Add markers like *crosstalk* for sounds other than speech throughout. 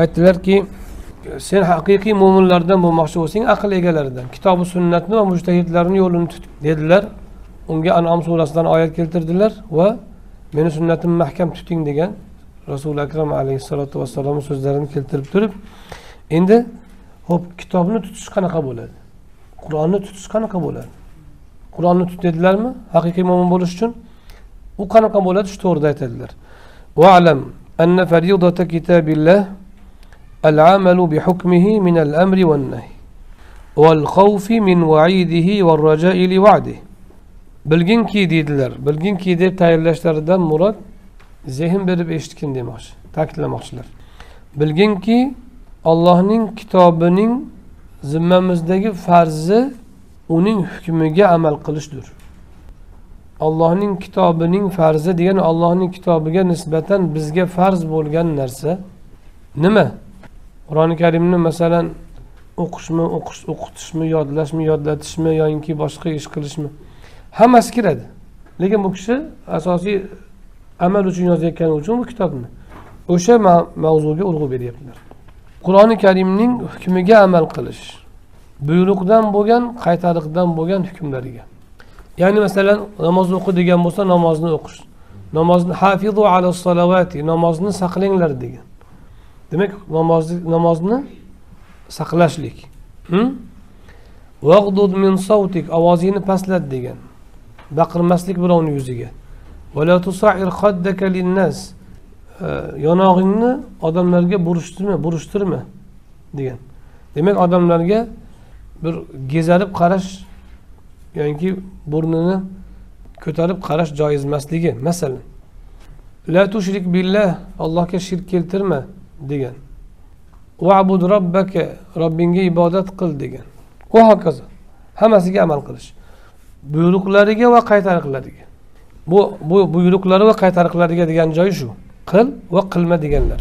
aytdilarki sen haqiqiy mo'minlardan bo'lmoqchi bo'lsang aql egalaridan kitobi sunnatni va mujtahidlarni yo'lini tut dedilar. Unga anom surasidan oyat keltirdilar va meni sunnatimni mahkam tuting degan rasuli akram alayhissalotu vassalomni so'zlarini keltirib turib endi ho'p kitobni tutish qanaqa bo'ladi? Qur'onni tutish qanaqa bo'ladi? Qur'onni tut dedilarmi haqiqiy mo'min bo'lish uchun? U qanaqa bo'ladi? Shu to'g'rida aytadilar. Valam anna kitabillah العمل بحكمه من الأمر والنهي والخوف من وعيده والرجاء لوعده bilginki deydilar bilginki deb tayinlashlaridan murod zehn berib eshitgin demoqchi ta'kidlamoqchilar bilginki ollohning kitobining zimmamizdagi farzi uning hukmiga amal qilishdir allohning kitobining farzi degani allohning kitobiga nisbatan bizga farz bo'lgan narsa nima Qur'oni karimni masalan o'qishmi o'qish o'qitishmi yodlashmi yodlatishmi yoinki boshqa ish qilishmi? Hammasi kiradi. Lekin bu kishi asosiy amal uchun yozayotgani uchun bu kitobni o'sha mavzuga urg'u beryaptilar. Qur'oni karimning hukmiga amal qilish buyruqdan bo'lgan qaytariqdan bo'lgan hukmlariga. Ya'ni masalan namoz o'qi degan bo'lsa namozni o'qish namozni hafizu ala salavati namozni saqlanglar degan. Demak namozni namozni saqlashlik. Vag'dud min savtik ovozingni pastlat degan. Baqirmaslik birovni yuziga. Yonog'ingni odamlarga burishtirma burishtirma degan. Demak odamlarga bir gezarib qarash yoki burnini ko'tarib qarash joiz emasligi masalan la tushrik billah allohga shirk keltirma. Degan. Vabud robbaka robbingga ibodat qil degan. Va hokazo? Hammasiga amal qilish. Buyruqlariga va qaytariqlariga. Bu bu buyruqlari va qaytariqlariga degan joyi shu. Qil va qilma deganlar.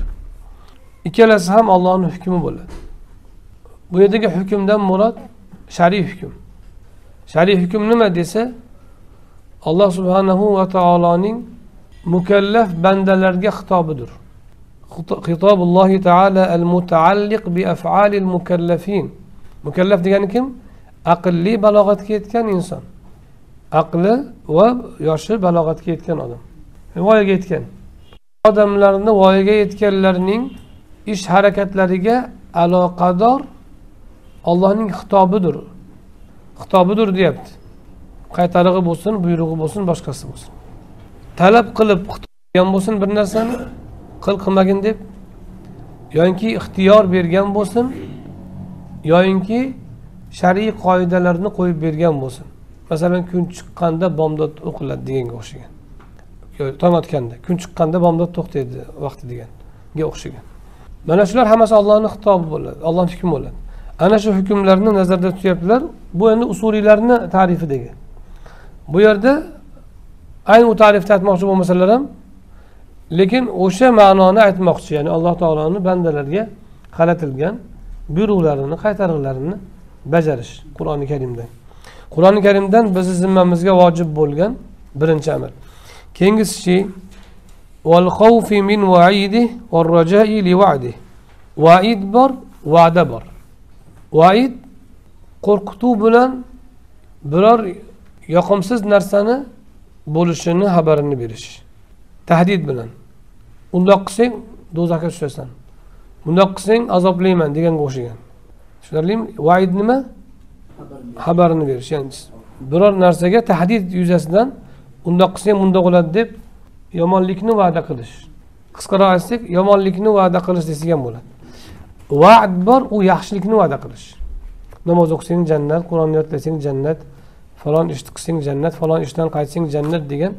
Ikkalasi ham allohni hukmi bo'ladi. Bu yerdagi hukmdan murod shar'iy hukm. Shar'iy hukm nima desa alloh subhanahu va taoloning mukallaf bandalarga xitobidir. Xitobullohi taala al mutaalliq bi afalil mukallafin. Mukallaf degani kim? Aqlli balog'atga yetgan inson. Aqli va yoshi balog'atga yetgan odam. Voyaga yetgan. Odamlarni voyaga yetganlarning ish harakatlariga aloqador ollohning xitobidir. Xitobidir deyapti. Qaytarig'i bo'lsin buyrug'i bo'lsin boshqasi bo'lsin. Talab qilib qilgan bo'lsin bir narsani qil qilmagin deb yoinki ixtiyor bergan bo'lsin yoyinki shar'iy qoidalarni qo'yib bergan bo'lsin. Masalan kun chiqqanda bomdod o'qiladi deganga o'xshagan. Tong otganda kun chiqqanda bomdod to'xtaydi vaqti deganga o'xshagan. Mana shular hammasi ollohni xitobi bo'ladi ollohni hukmi bo'ladi. Ana shu hukmlarni nazarda tutyaptilar. Bu endi usuliylarni tarifidagi bu yerda ayni u tarifni aytmoqchi bo'lmasalar ham lekin o'sha ma'noni aytmoqchi ya'ni alloh taoloni bandalarga qaratilgan buyruqlarini qaytariqlarini bajarish qur'oni karimda. Qur'oni karimdan bizni zimmamizga vojib bo'lgan birinchi amal keyingisi min vaid bor va'da bor. Vaid qo'rqituv bilan biror yoqimsiz narsani bo'lishini xabarini berish. Tahdid bilan. Undoq qilsang do'zaxga tushasan bundoq qilsang azoblayman deganga o'xshagan. Tushunarlimi? Vaid nima? Xabarini berish. Ya'ni biror narsaga tahdid yuzasidan undoq qilsang bundoq bo'ladi deb yomonlikni va'da qilish. Qisqaroq aytsak yomonlikni va'da qilish desak ham bo'ladi. Va'd bor u yaxshilikni va'da qilish. Namoz o'qisang jannat qur'on yodlasang jannat falon ishni qilsang jannat falon ishdan qaytsang jannat degan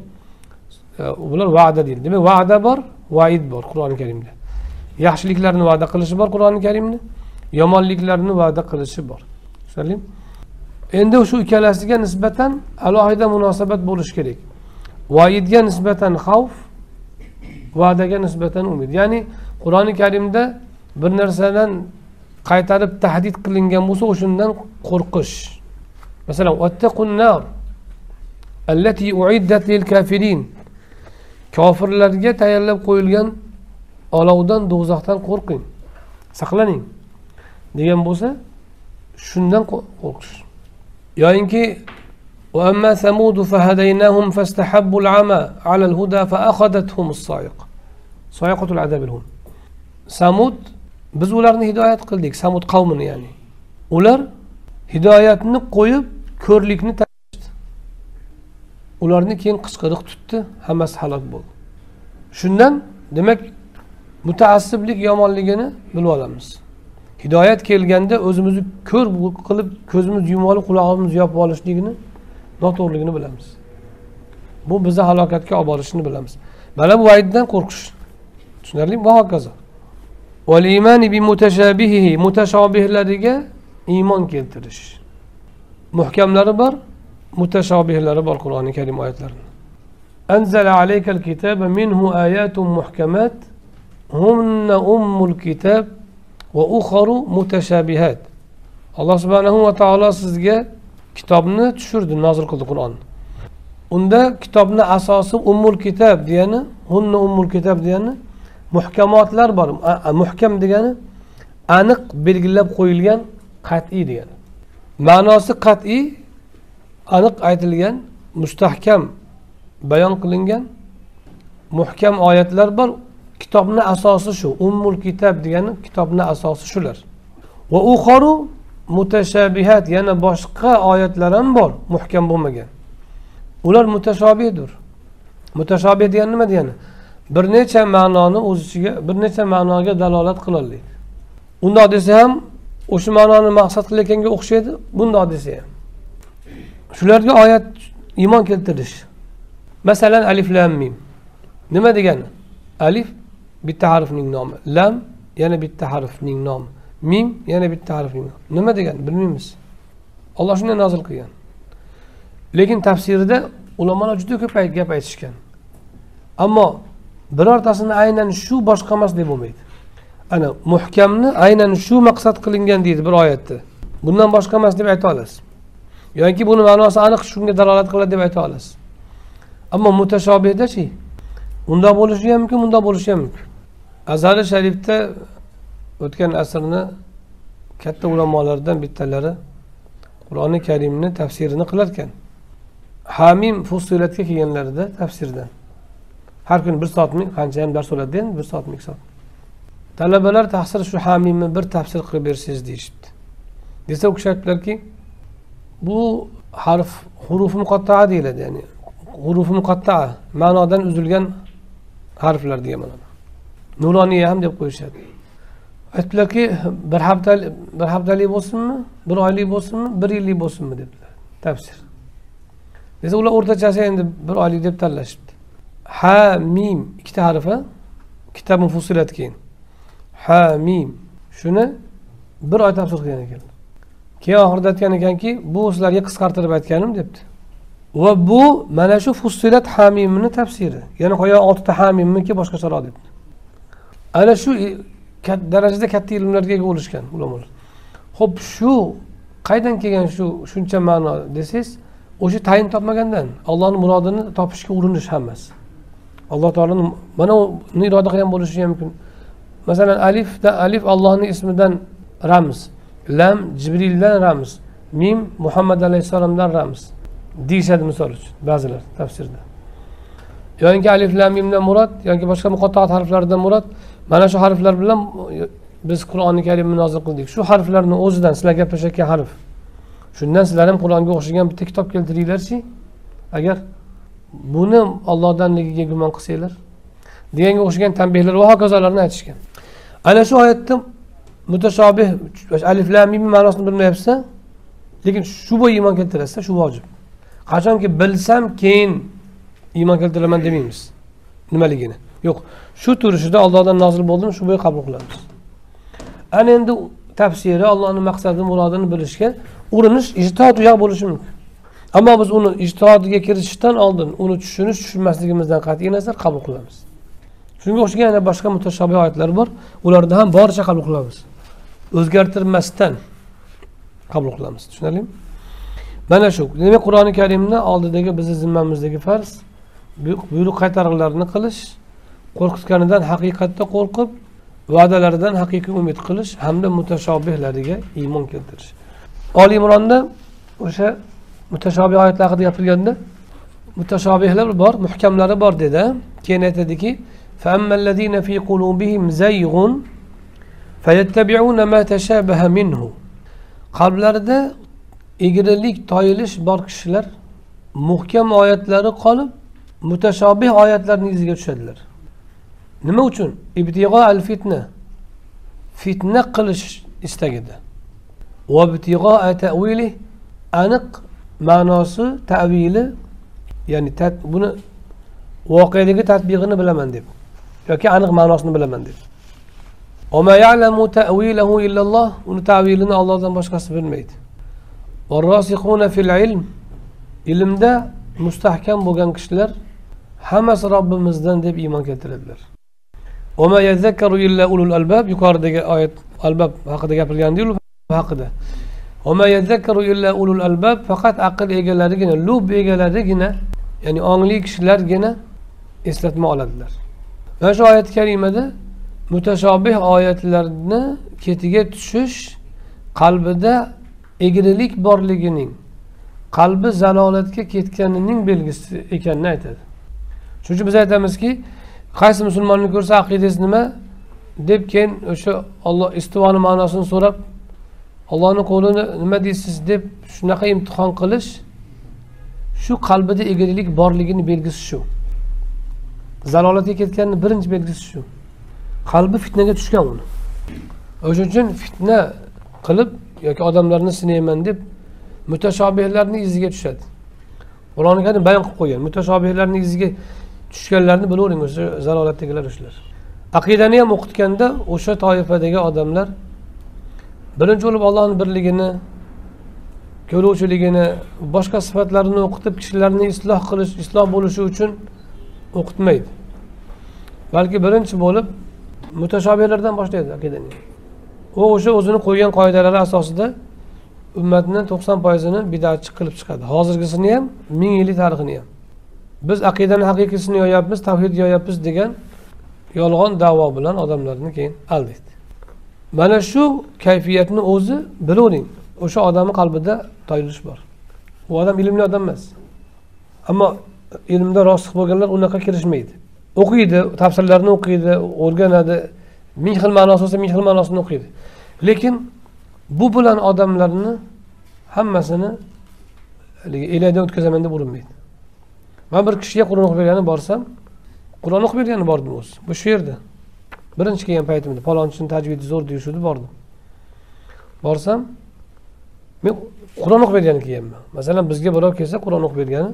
bular va'da deydi. Demak va'da bor vaid bor qur'oni karimda. Yaxshiliklarni va'da qilishi bor qur'oni karimni yomonliklarni va'da qilishi bor. Tushunarlimi? Endi shu ikkalasiga nisbatan alohida munosabat bo'lishi kerak. Vaidga nisbatan xavf va'daga nisbatan umid. Ya'ni qur'oni karimda bir narsadan qaytarib tahdid qilingan bo'lsa o'shandan qo'rqish. Masalan kofirlarga tayyorlab qo'yilgan olovdan do'zaxdan qo'rqing saqlaning degan bo'lsa shundan qo'rqish yoyinki وأما ثمود فهديناهم فاستحبوا العمى على الهدى فأخذتهم الصاعقة صاعقة العذاب الهون samud biz ularni hidoyat qildik samud qavmini ya'ni ular hidoyatni qo'yib ko'rlikni tashlashdi ularni keyin qichqiriq tutdi hammasi halok bo'ldi. Shundan demak mutaassiblik yomonligini bilib olamiz. Hidoyat kelganda o'zimizni ko'r qilib ko'zimiz yumib olib qulog'imizni yopib olishligini noto'g'riligini bilamiz. Bu bizni halokatga olib borishini bilamiz. Mana bu vayddan qo'rqish. Tushunarlimi? Va hokazo. Mutashabihlariga iymon keltirish. Muhkamlari bor. mutashobihlari bor qur'oni karim oyatlarini أنزل عليك الكتاب منه آيات محكمات هن أم الكتاب وأخر متشابهات alloh subhanahu va taolo sizga kitobni tushirdi nozil qildi qur'onni unda kitobni asosi ummul kitob degani hunna ummul kitob degani muhkamotlar bor muhkam degani aniq belgilab qo'yilgan qat'iy degani ma'nosi qat'iy aniq aytilgan mustahkam bayon qilingan muhkam oyatlar bor. Kitobni asosi shu. Ummul kitob degani kitobni asosi shular. Va uxoru mutashabihat yana boshqa oyatlar ham bor muhkam bo'lmagan. Ular mutashobihdir mutashobih degani nima degani? Bir necha ma'noni o'z ichiga bir necha ma'noga dalolat qilolmaydi. Undoq desa ham o'sha ma'noni maqsad qilayotganga o'xshaydi bundoq desa ham. Shularga oyat iymon keltirish. Masalan alif lam mim. Nima degani? Alif bitta harfning nomi. Lam yana bitta harfning nomi. Mim yana bitta harfning nomi. Nima degani? Bilmaymiz. Olloh shunday nozil qilgan. Lekin tafsirida ulamolar juda ko'p gap aytishgan. Ammo birortasini aynan shu boshqa emas deb bo'lmaydi. Ana muhkamni aynan shu maqsad qilingan deydi bir oyatda. Bundan boshqa emas deb ayta olasiz. Yoki buni ma'nosi aniq shunga dalolat qiladi deb ayta olasiz. Ammo mutashobihdachi undoq bo'lishi ham mumkin bundoq bo'lishi ham mumkin. Azali sharifda o'tgan asrni katta ulamolaridan bittalari qur'oni karimni tafsirini qilarkan. Hamim fussilatga kelganlarida tafsirdan. Har kuni bir soatmi qancha ham dars bo'ladida endi bir soatmi ikki soat talabalar tahsir shu hamimni bir tafsir qilib bersangiz deyishibdi. Desa u kishi aytdilarki bu harf hurufi muqattaa deyiladi ya'ni hurufi muqattaa ma'nodan uzilgan harflar degan ma'noda. Nuroniya ham deb qo'yishadi. Aytdilarki bir haftalik bir haftalik bo'lsinmi bir oylik bo'lsinmi bir yillik bo'lsinmi debdilar tafsir. Desa ular o'rtachasi endi bir oylik deb tanlashibdi. Ha mim ikkita harfi kitob fusilat keyin. Ha mim. Shuni bir oy tafsir qilgan ekanlar keyin oxirida aytgan ekanki bu sizlarga qisqartirib aytganim debdi. Va bu mana shu fussilat hamimni tafsiri yana qo'ya oltita hamimmiki boshqacharoq debdi. Ana shu darajada katta ilmlarga ega bo'lishgan ulamolar. Ho'p shu qaydan kelgan shu shuncha ma'no desangiz o'sha tayin topmagandan allohni murodini topishga urinish hammasi. Alloh taoloni mana uni iroda qilgan bo'lishi ham mumkin. Masalan alifda alif allohni ismidan ramz. Lam jibrildan ramz mim muhammad alayhissalomdan ramz deyishadi misol uchun ba'zilar tafsirda. Yoinki alif lam mimdan murod yoki boshqa muqattoat harflardan murod mana shu harflar bilan biz qur'oni karimni nozil qildik. Shu harflarni o'zidan sizlar gaplashayotgan harf. Shundan sizlar ham qur'onga o'xshagan bitta kitob keltiringlarchi. Agar buni ollohdanligiga gumon qilsanglar deganga o'xshagan tanbehlar va hokazolarni aytishgan. Ana shu oyatda mutashobih alif lam mim ma'nosini bilmayapsa lekin shu bo'yi iymon keltirasiz shu vojib. Qachonki bilsam keyin iymon keltiraman demaymiz. Nimaligini? Yo'q. Shu turishida ollohdan nozil bo'ldimi shu bo'yi qabul qilamiz. Ana endi tafsiri allohni maqsadi murodini bilishga urinish ijtihod u yoq bo'lishi mumkin. Ammo biz uni ijtihodiga kirishishdan oldin uni tushunish tushunmasligimizdan qat'iy nazar qabul qilamiz. Shunga o'xshagan yana boshqa mutashobiy oyatlar bor. Ularni ham boricha qabul qilamiz. O'zgartirmasdan qabul qilamiz. Tushunarlimi? Mana shu. Demak qur'oni karimni oldidagi bizni zimmamizdagi farz? Buyruq qaytarig'larini qilish qo'rqitganidan haqiqatda qo'rqib va'dalaridan haqiqiy umid qilish hamda mutashobihlariga iymon keltirish. Oli imronda o'sha mutashobih oyatlar haqida gapirganda mutashobihlar bor muhkamlari bor dedi. Keyin aytadiki minhu qalblarida egrilik toyilish bor kishilar muhkam oyatlari qolib mutashobih oyatlarni iziga tushadilar. Nima uchun? Ibtig'o al fitna fitna qilish istagida. Vabtig'o tavili aniq ma'nosi tavili ya'ni buni voqealigi tadbig'ini bilaman deb yoki aniq ma'nosini bilaman deb. Uni tavilini ollohdan boshqasi bilmaydi. ilm ilmda mustahkam bo'lgan kishilar hammasi robbimizdan deb iymon keltiradilar. yuqoridagi oyat albab haqida gapirgandiku haqida. albab faqat aql egalarigina lub egalarigina ya'ni ongli kishilargina eslatma oladilar. Mana shu oyati karimada mutashobih oyatlarni ketiga tushish qalbida egrilik borligining qalbi zalolatga ketganining belgisi ekanini aytadi. Shuning uchun biz aytamizki qaysi musulmonni ko'rsa aqidangiz nima deb keyin o'sha olloh istivoni ma'nosini so'rab ollohni qo'lini nima deysiz deb shunaqa imtihon qilish shu qalbida egrilik borligini belgisi shu. Zalolatga ketganini birinchi belgisi shu. Qalbi fitnaga tushgan uni. O'sha uchun fitna qilib yoki odamlarni sinayman deb mutashobihlarni iziga tushadi. Qur'oni karim bayon qilib qo'ygan mutashobihlarni iziga tushganlarni bilavering o'sha zalolatdagilar o'shalar. Aqidani ham o'qitganda o'sha toifadagi odamlar birinchi bo'lib ollohni birligini ko'ruvchiligini boshqa sifatlarini o'qitib kishilarni isloh qilish isloh bo'lishi uchun o'qitmaydi. Balki birinchi bo'lib mutashobihlardan boshlaydi aqidani u o'sha o'zini qo'ygan qoidalari asosida ummatni to'qson foizini bidatchi qilib chiqadi. Hozirgisini ham ming yillik tarixini ham. Biz aqidani haqiqiysini yoyapmiz tavhid yoyapmiz degan yolg'on davo bilan odamlarni keyin aldaydi mana shu kayfiyatni o'zi bilavering o'sha odamni qalbida toyilish bor. U odam ilmli odam emas. Ammo ilmda rostiq bo'lganlar unaqa kirishmaydi. O'qiydi tafsirlarni o'qiydi o'rganadi. Ming xil ma'nosi bo'lsa ming xil ma'nosini o'qiydi. Lekin bu bilan odamlarni hammasini haligi elakdan o'tkazaman deb urinmaydi. Man bir kishiga qur'on o'qib bergani borsam qur'on o'qib bergani bordim o'zi bu shu yerda. Birinchi kelgan paytimda palonchini tajvidi zo'r deyishuvdi bordim. Borsam men qur'on o'qib bergani kelganman. Masalan bizga birov kelsa qur'on o'qib bergani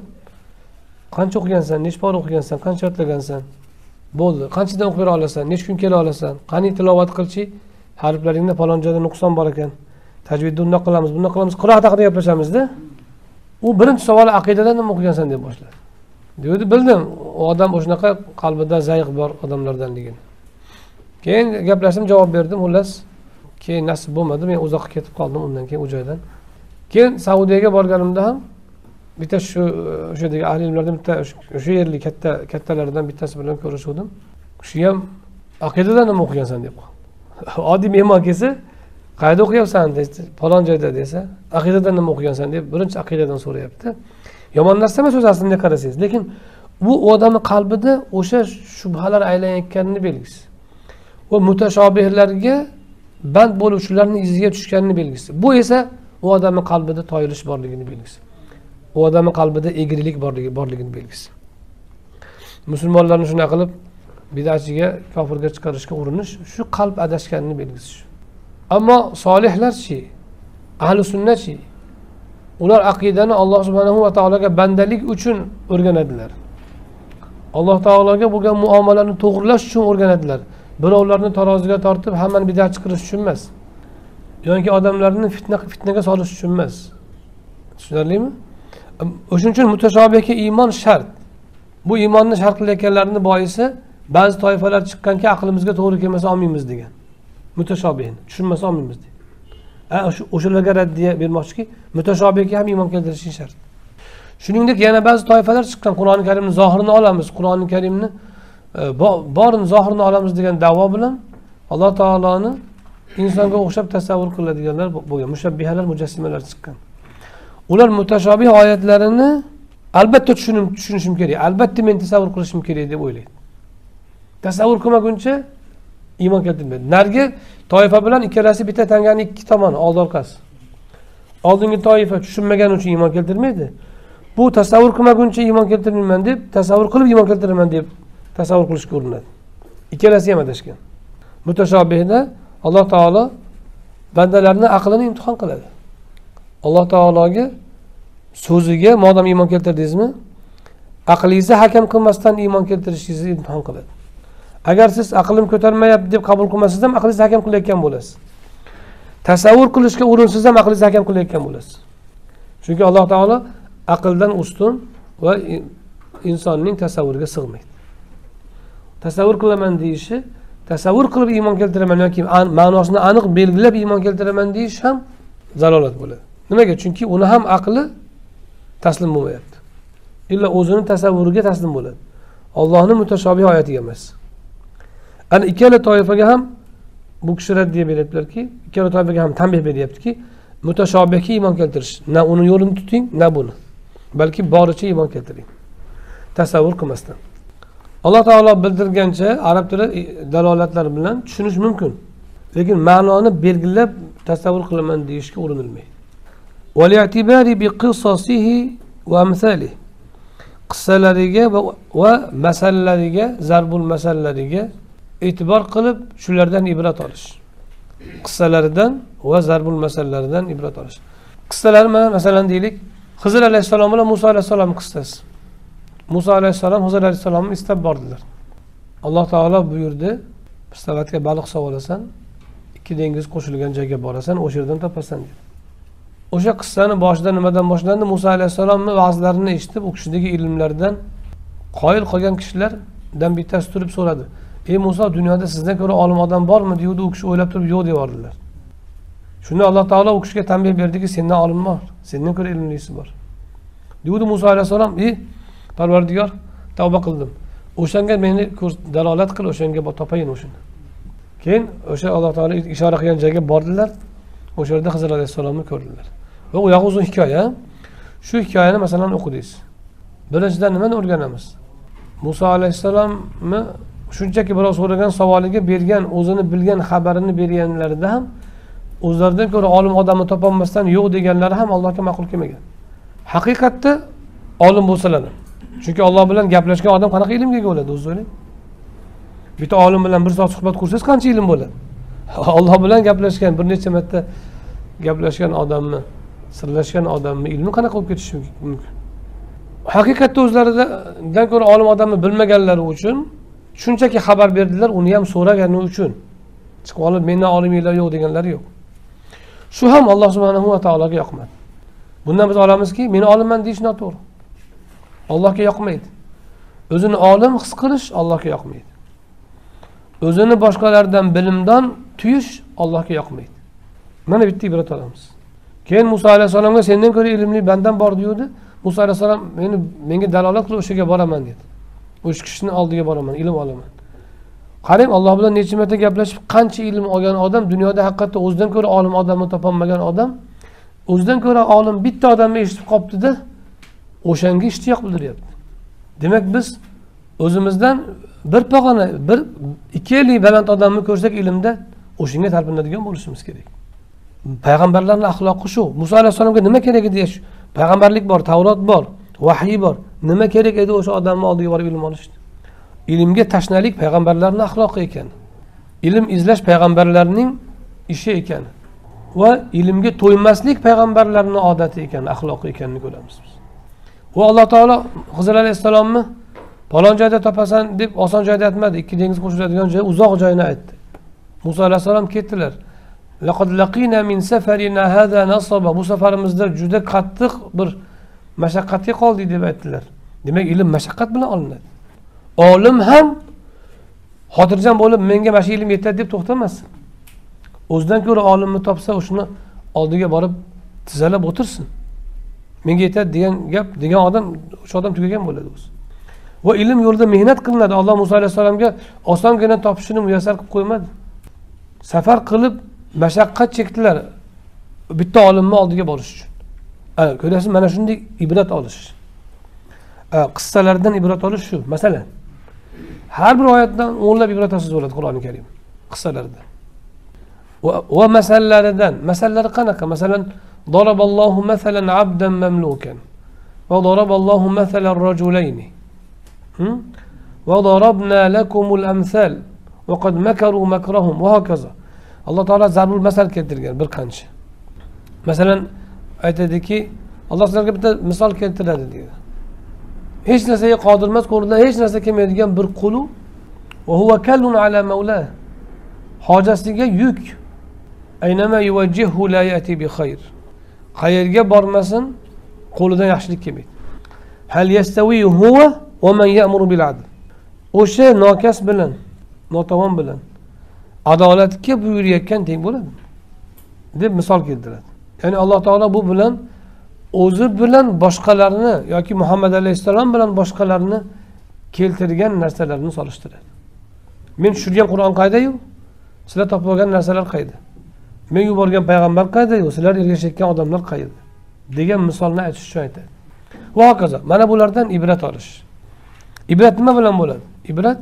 qancha o'qigansan necha pora o'qigansan qancha yodlagansan bo'ldi. Qanchadan o'qib bera olasan necha kun kela olasan? Qani tilovat qilchi? Harflaringda falon joyda nuqson bor ekan. Tajvidni undoq qilamiz bundoq qilamiz. Qiroat haqida gaplashamizda u birinchi savol aqidadan nima o'qigansan deb boshladi. Deydi bildim u odam o'shanaqa qalbida zayiq bor odamlardanligini keyin gaplashdim javob berdim xullas. Keyin nasib bo'lmadi men uzoqqa ketib qoldim undan keyin u joydan. Keyin saudiyaga borganimda ham bitta shu e, o'shadagi ahli ilmlardan bitta o'sha yerlik katta kattalaridan bittasi bilan ko'rishuvdim. Shu ham aqidadan nima o'qigansan? deb *laughs* oddiy mehmon kelsa qayerda o'qiyapsan? falon joyda desa aqidadan nima o'qigansan? deb birinchi aqidadan so'rayapti. Yomon narsa emas o'zi aslida qarasangiz lekin bu odamni qalbida o'sha shubhalar aylanayotganini belgisi va mutashobihlarga band bo'luvchilarni iziga tushganini belgisi bu esa u odamni qalbida toyilish borligini belgisi u odamni qalbida egrilik borligi borligini belgisi. Musulmonlarni shunaqa qilib bidachiga kofirga chiqarishga urinish shu qalb adashganini belgisi shu. Ammo solihlarchi ahli sunnachi ular aqidani alloh subhanahu va taologa bandalik uchun o'rganadilar. Alloh taologa bo'lgan muomalani to'g'irlash uchun o'rganadilar. Birovlarni taroziga tortib hammani bidatchi qilish uchun emas yoki odamlarni fitna fitnaga solish uchun emas. Tushunarlimi? O'shuning uchun mutashobihga iymon shart. Bu iymonni shart qilayotganlarini boisi ba'zi toifalar chiqqanki aqlimizga to'g'ri kelmasa olmaymiz degan. Mutashobihni tushunmasa olmaymiz degan. O'shalarga raddiya bermoqchiki mutashobihga ham iymon keltirishing shart. Shuningdek yana ba'zi toifalar chiqqan. Qur'oni karimni zohirini olamiz. Qur'oni karimni e, borini zohirini olamiz degan davo bilan alloh taoloni insonga o'xshab tasavvur qiladiganlar bo'lgan. Mushabbihalar mujassimalar chiqqan. Ular mutashobih oyatlarini albatta tushunib tushunishim kerak albatta men tasavvur qilishim kerak deb o'ylaydi. Tasavvur qilmaguncha iymon keltirmaydi. Narigi toifa bilan ikkalasi bitta tangani ikki tomoni oldi orqasi. Oldingi toifa tushunmagani uchun iymon keltirmaydi. Bu tasavvur qilmaguncha iymon keltirmayman deb tasavvur qilib iymon keltiraman deb tasavvur qilishga urinadi. Ikkalasi ham adashgan. Mutashobihda alloh taolo bandalarni aqlini imtihon qiladi. Alloh taologa so'ziga modam iymon keltirdingizmi? Aqlingizni hakam qilmasdan iymon keltirishingizni imtihon qiladi. Agar siz aqlim ko'tarmayapti deb qabul qilmasangiz ham aqlingizni hakam qilayotgan bo'lasiz. Tasavvur qilishga urinsangiz ham aqlingizni hakam qilayotgan bo'lasiz. Chunki alloh taolo aqldan ustun va insonning tasavvuriga sig'maydi. Tasavvur qilaman deyishi tasavvur qilib iymon keltiraman yoki ma'nosini aniq belgilab iymon keltiraman deyish ham zalolat bo'ladi. Nimaga? Chunki uni ham aqli taslim bo'lmayapti. Illa o'zini tasavvuriga taslim bo'ladi. Ollohni mutashobih oyatiga emas. Ana ikkala toifaga ham bu kishi raddiya beryaptilarki ikkala toifaga ham tanbeh beryaptiki mutashobihga iymon keltirish. Na uni yo'lini tuting na buni. Balki boricha iymon keltiring. Tasavvur qilmasdan. Alloh taolo bildirgancha arab tili e, dalolatlari bilan tushunish mumkin. Lekin ma'noni belgilab tasavvur qilaman deyishga urinilmaydi. Qissalariga va masalalariga zarbul masalalariga e'tibor qilib shulardan ibrat olish. Qissalaridan va zarbul masalalaridan ibrat olish. Qissalar masalan deylik hizr alayhissalom bilan muso alayhissalom qissasi. Muso alayhissalom hizr alayhissalomni istab bordilar. Alloh taolo buyurdi pistavatga baliq sovolasan ikki dengiz qo'shilgan joyga borasan o'sha yerdan topasan dedi o'sha qissani boshida nimadan boshlandi? Muso alayhissalomni va'zlarini eshitib u kishidagi ilmlardan qoyil qolgan kishilardan bittasi turib so'radi. Ey muso dunyoda sizdan ko'ra olim odam bormi? degandi u kishi o'ylab turib yo'q deb yubordilar shunda alloh taolo u kishiga tanbeh berdiki sendan olim bor sendan ko'ra ilmlisi bor. Degandi muso alayhissalom ey parvardigor tavba qildim. O'shanga meni dalolat qil o'shanga topayin o'shani keyin o'sha alloh taolo ishora qilgan joyga bordilar. O'sha yerda hizr alayhissalomni ko'rdilar. Va u yog'i uzun hikoya shu hikoyani masalan o'qidingiz birinchidan nimani o'rganamiz muso alayhissalomni shunchaki birov so'ragan savoliga bergan o'zini bilgan xabarini berganlarida ham o'zlaridan ko'ra olim odamni topolmasdan yo'q deganlari ham allohga ma'qul kelmagan. Haqiqatda olim bo'lsalar ham chunki olloh bilan gaplashgan odam qanaqa ilmga ega bo'ladi o'zingiz o'ylang bitta olim bilan bir soat suhbat qursangiz qancha ilm bo'ladi? *laughs* Olloh bilan gaplashgan bir necha marta gaplashgan odamni sirlashgan odamni ilmi qanaqa bo'lib ketishi mumkin? Haqiqatda o'zlaridan ko'ra olim odamni bilmaganlari uchun shunchaki xabar berdilar uni ham so'ragani uchun. Chiqib olib mendan oliminglar yo'q deganlari yo'q. Shu ham alloh subhanahu va taologa yoqmadi. Bundan biz olamizki men olimman deyish noto'g'ri. Allohga yoqmaydi. O'zini olim his qilish allohga yoqmaydi. O'zini boshqalardan bilimdon tuyish allohga yoqmaydi. Mana bitta ibrat olamiz. Keyin muso alayhissalomga sendan ko'ra ilmli bandam bor degandi muso alayhissalom meni menga dalolat qilib o'sha yerga boraman dedi. O'sha kishini oldiga boraman ilm olaman qarang alloh bilan necha marta gaplashib qancha ilm olgan odam dunyoda haqiqatda o'zidan ko'ra olim odamni topolmagan odam o'zidan ko'ra olim bitta odamni eshitib qolibdida o'shanga ishtiyoq bildiryapti. Demak biz o'zimizdan bir pog'ona bir ikki ellik baland odamni ko'rsak ilmda o'shanga talpinadigan bo'lishimiz kerak. Payg'ambarlarni axloqi shu. Muso alayhissalomga nima kerak edi payg'ambarlik bor tavrot bor vahiy bor. Nima kerak edi o'sha odamni oldiga borib ilm olishni ilmga tashnalik payg'ambarlarni axloqi ekan. Ilm izlash payg'ambarlarning ishi ekan. Va ilmga to'ymaslik payg'ambarlarni odati ekan axloqi ekanini ko'ramiz biz. Va alloh taolo hizr alayhissalomni falon joyda topasan deb oson joyda aytmadi. Ikki dengiz qo'shiladigan joy uzoq joyni aytdi. Muso alayhissalom ketdilar. Bu safarimizda juda qattiq bir mashaqqatga qoldik deb aytdilar. Demak ilm mashaqqat bilan olinadi. Olim ham xotirjam bo'lib menga mana shu ilm yetadi deb to'xtamasin o'zidan ko'ra olimni topsa o'shani oldiga borib tizalab o'tirsin. Menga yetadi degan gap degan odam o'sha odam tugagan bo'ladi o'zi. Va ilm yo'lida mehnat qilinadi. Alloh muso alayhissalomga osongina topishini muyassar qilib qo'ymadi. Safar qilib mashaqqat chekdilar bitta olimni oldiga borish uchun ana ko'ryapsiz mana shunday ibrat olish qissalardan ibrat olish shu masalan har bir oyatdan o'nlab ibrat olsangiz bo'ladi qur'oni karim qissalarda va masalalaridan masalalari qanaqa masalan ضربallohu masalan abdan mamlukan وضرب الله مثلا الرجلين وضربنا لكم الأمثال وقد مكروا مكرهم وهكذا alloh taolo zarbul masal keltirgan bir qancha. Masalan aytadiki alloh sizlarga bitta misol keltiradi deydi hech narsaga qodir emas qo'lidan hech narsa kelmaydigan bir qulu hojasiga yuk. Qayerga bormasin qo'lidan yaxshilik kelmaydi. Hal yastavi huva va man ya'muru bil adl o'sha nokas bilan notavon bilan adolatga buyurayotgan teng bo'ladi deb misol keltiradi. Ya'ni alloh taolo bu bilan o'zi bilan boshqalarni yoki muhammad alayhissalom bilan boshqalarni keltirgan narsalarni solishtiradi. Men tushirgan qur'on qaydayu? Sizlar topib olgan narsalar qayda? Men yuborgan payg'ambar qaydayu? Sizlar ergashayotgan odamlar qayerda? degan misolni aytish uchun aytadi. Va hokazo mana bulardan ibrat olish. Ibrat nima bilan bo'ladi? Ibrat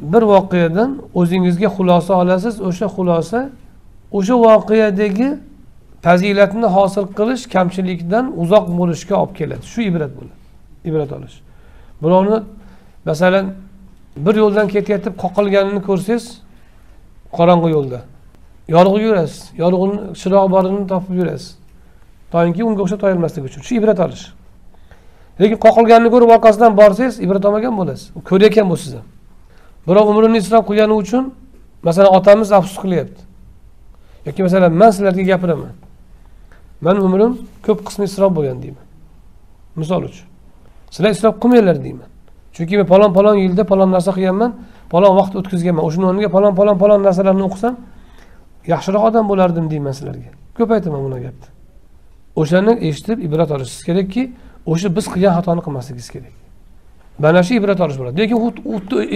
bir voqeadan o'zingizga xulosa olasiz o'sha xulosa o'sha voqeadagi fazilatni hosil qilish kamchilikdan uzoq bo'lishga olib keladi. Shu ibrat bo'ladi ibrat olish. Birovni masalan bir yo'ldan ketayotib qoqilganini ko'rsangiz qorong'i yo'lda. Yorug'i yurasiz yorug'ini chirog'i borini topib yurasiz. Toinki unga o'xshab toyilmaslik uchun. Shu ibrat olish. Lekin qoqilganini ko'rib orqasidan borsangiz ibrat olmagan bo'lasiz. Ko'rayotgan bu sizni. Birov umrini isrof qilgani uchun masalan otamiz afsus qilyapti. Yoki masalan man sizlarga gapiraman. Mani umrim ko'p qismi isrof bo'lgan deyman. Misol uchun. Sizlar isrof qilmanglar deyman. Chunki men palon palon yilda palon narsa qilganman palon vaqt o'tkazganman. O'shani o'rniga palon palon palon narsalarni o'qisam yaxshiroq odam bo'lardim deyman sizlarga. Ko'p aytaman buni gapni? O'shani eshitib ibrat olishingiz kerakki o'sha biz qilgan xatoni qilmasligingiz kerak. Mana shu ibrat olish bo'ladi. Lekin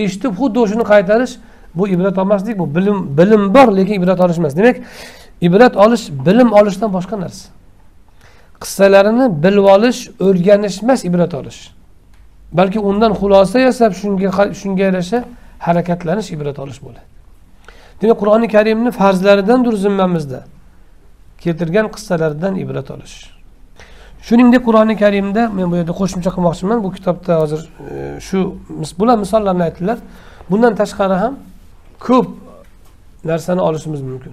eshitib xuddi o'shani qaytarish bu ibrat olmaslik bu bilim bilim bor lekin ibrat olish emas. Demak ibrat olish bilim olishdan boshqa narsa. Qissalarini bilib olish o'rganish emas ibrat olish. Balki undan xulosa yasab shunga shunga yarasha harakatlanish ibrat olish bo'ladi. Demak qur'oni karimni farzlaridandir zimmamizda keltirgan qissalardan ibrat olish. Shuningdek qur'oni karimda men bu yerda qo'shimcha qilmoqchiman. Bu kitobda hozir e, shu bular misollarni aytdilar. Bundan tashqari ham ko'p narsani olishimiz mumkin.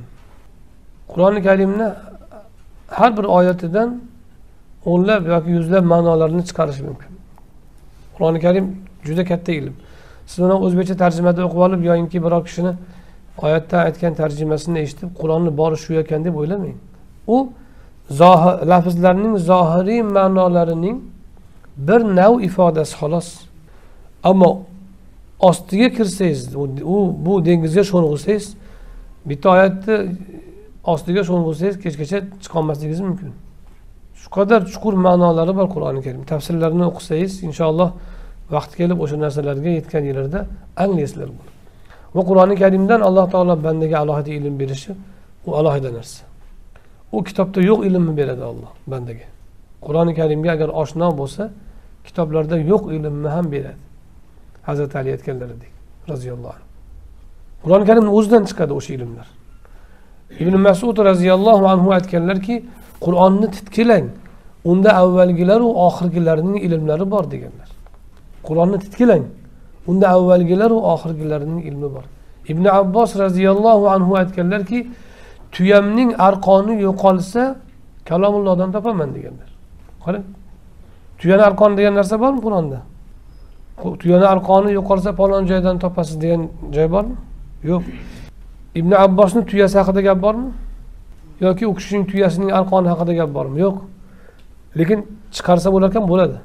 Qur'oni karimni har bir oyatidan o'nlab yoki yuzlab ma'nolarni chiqarish mumkin. Qur'oni karim juda katta ilm. Siz uni o'zbekcha tarjimada o'qib olib yoyinki biror kishini oyatda aytgan tarjimasini eshitib qur'onni bori shu ekan deb o'ylamang. U zohir lafzlarning zohiriy ma'nolarining bir nav ifodasi xolos. Ammo ostiga kirsangiz u bu dengizga sho'ng'isangiz bitta oyatni ostiga sho'ng'isangiz kechgacha chiqolmasligingiz mumkin. Shu qadar chuqur ma'nolari bor qur'oni karim. Tafsirlarini o'qisangiz inshaalloh vaqti kelib o'sha narsalarga yetganinglarda anglaysizlar buni. Va qur'oni karimdan alloh taolo bandaga alohida ilm berishi u alohida narsa. U kitobda yo'q ilmni beradi olloh bandaga. Qur'oni karimga agar oshno bo'lsa kitoblarda yo'q ilmni ham beradi. Hazrati ali aytganlaridek roziyallohu anhu. Qur'oni karimni o'zidan chiqadi o'sha ilmlar. Ibn masud roziyallohu anhu aytganlarki qur'onni titkilang unda avvalgilaru oxirgilarning ilmlari bor deganlar. Qur'onni titkilang unda avvalgilaru oxirgilarning ilmi bor. Ibn abbos roziyallohu anhu aytganlarki tuyamning arqoni yo'qolsa kalomullohdan topaman deganlar. Qarang tuyani arqoni degan narsa bormi qur'onda tuyani arqoni yo'qolsa falon joydan topasiz degan joy bormi? Yo'q. Ibn abbosni tuyasi haqida gap bormi? Yoki u kishining tuyasining arqoni haqida gap bormi? Yo'q. Lekin chiqarsa bo'larkan bo'ladi.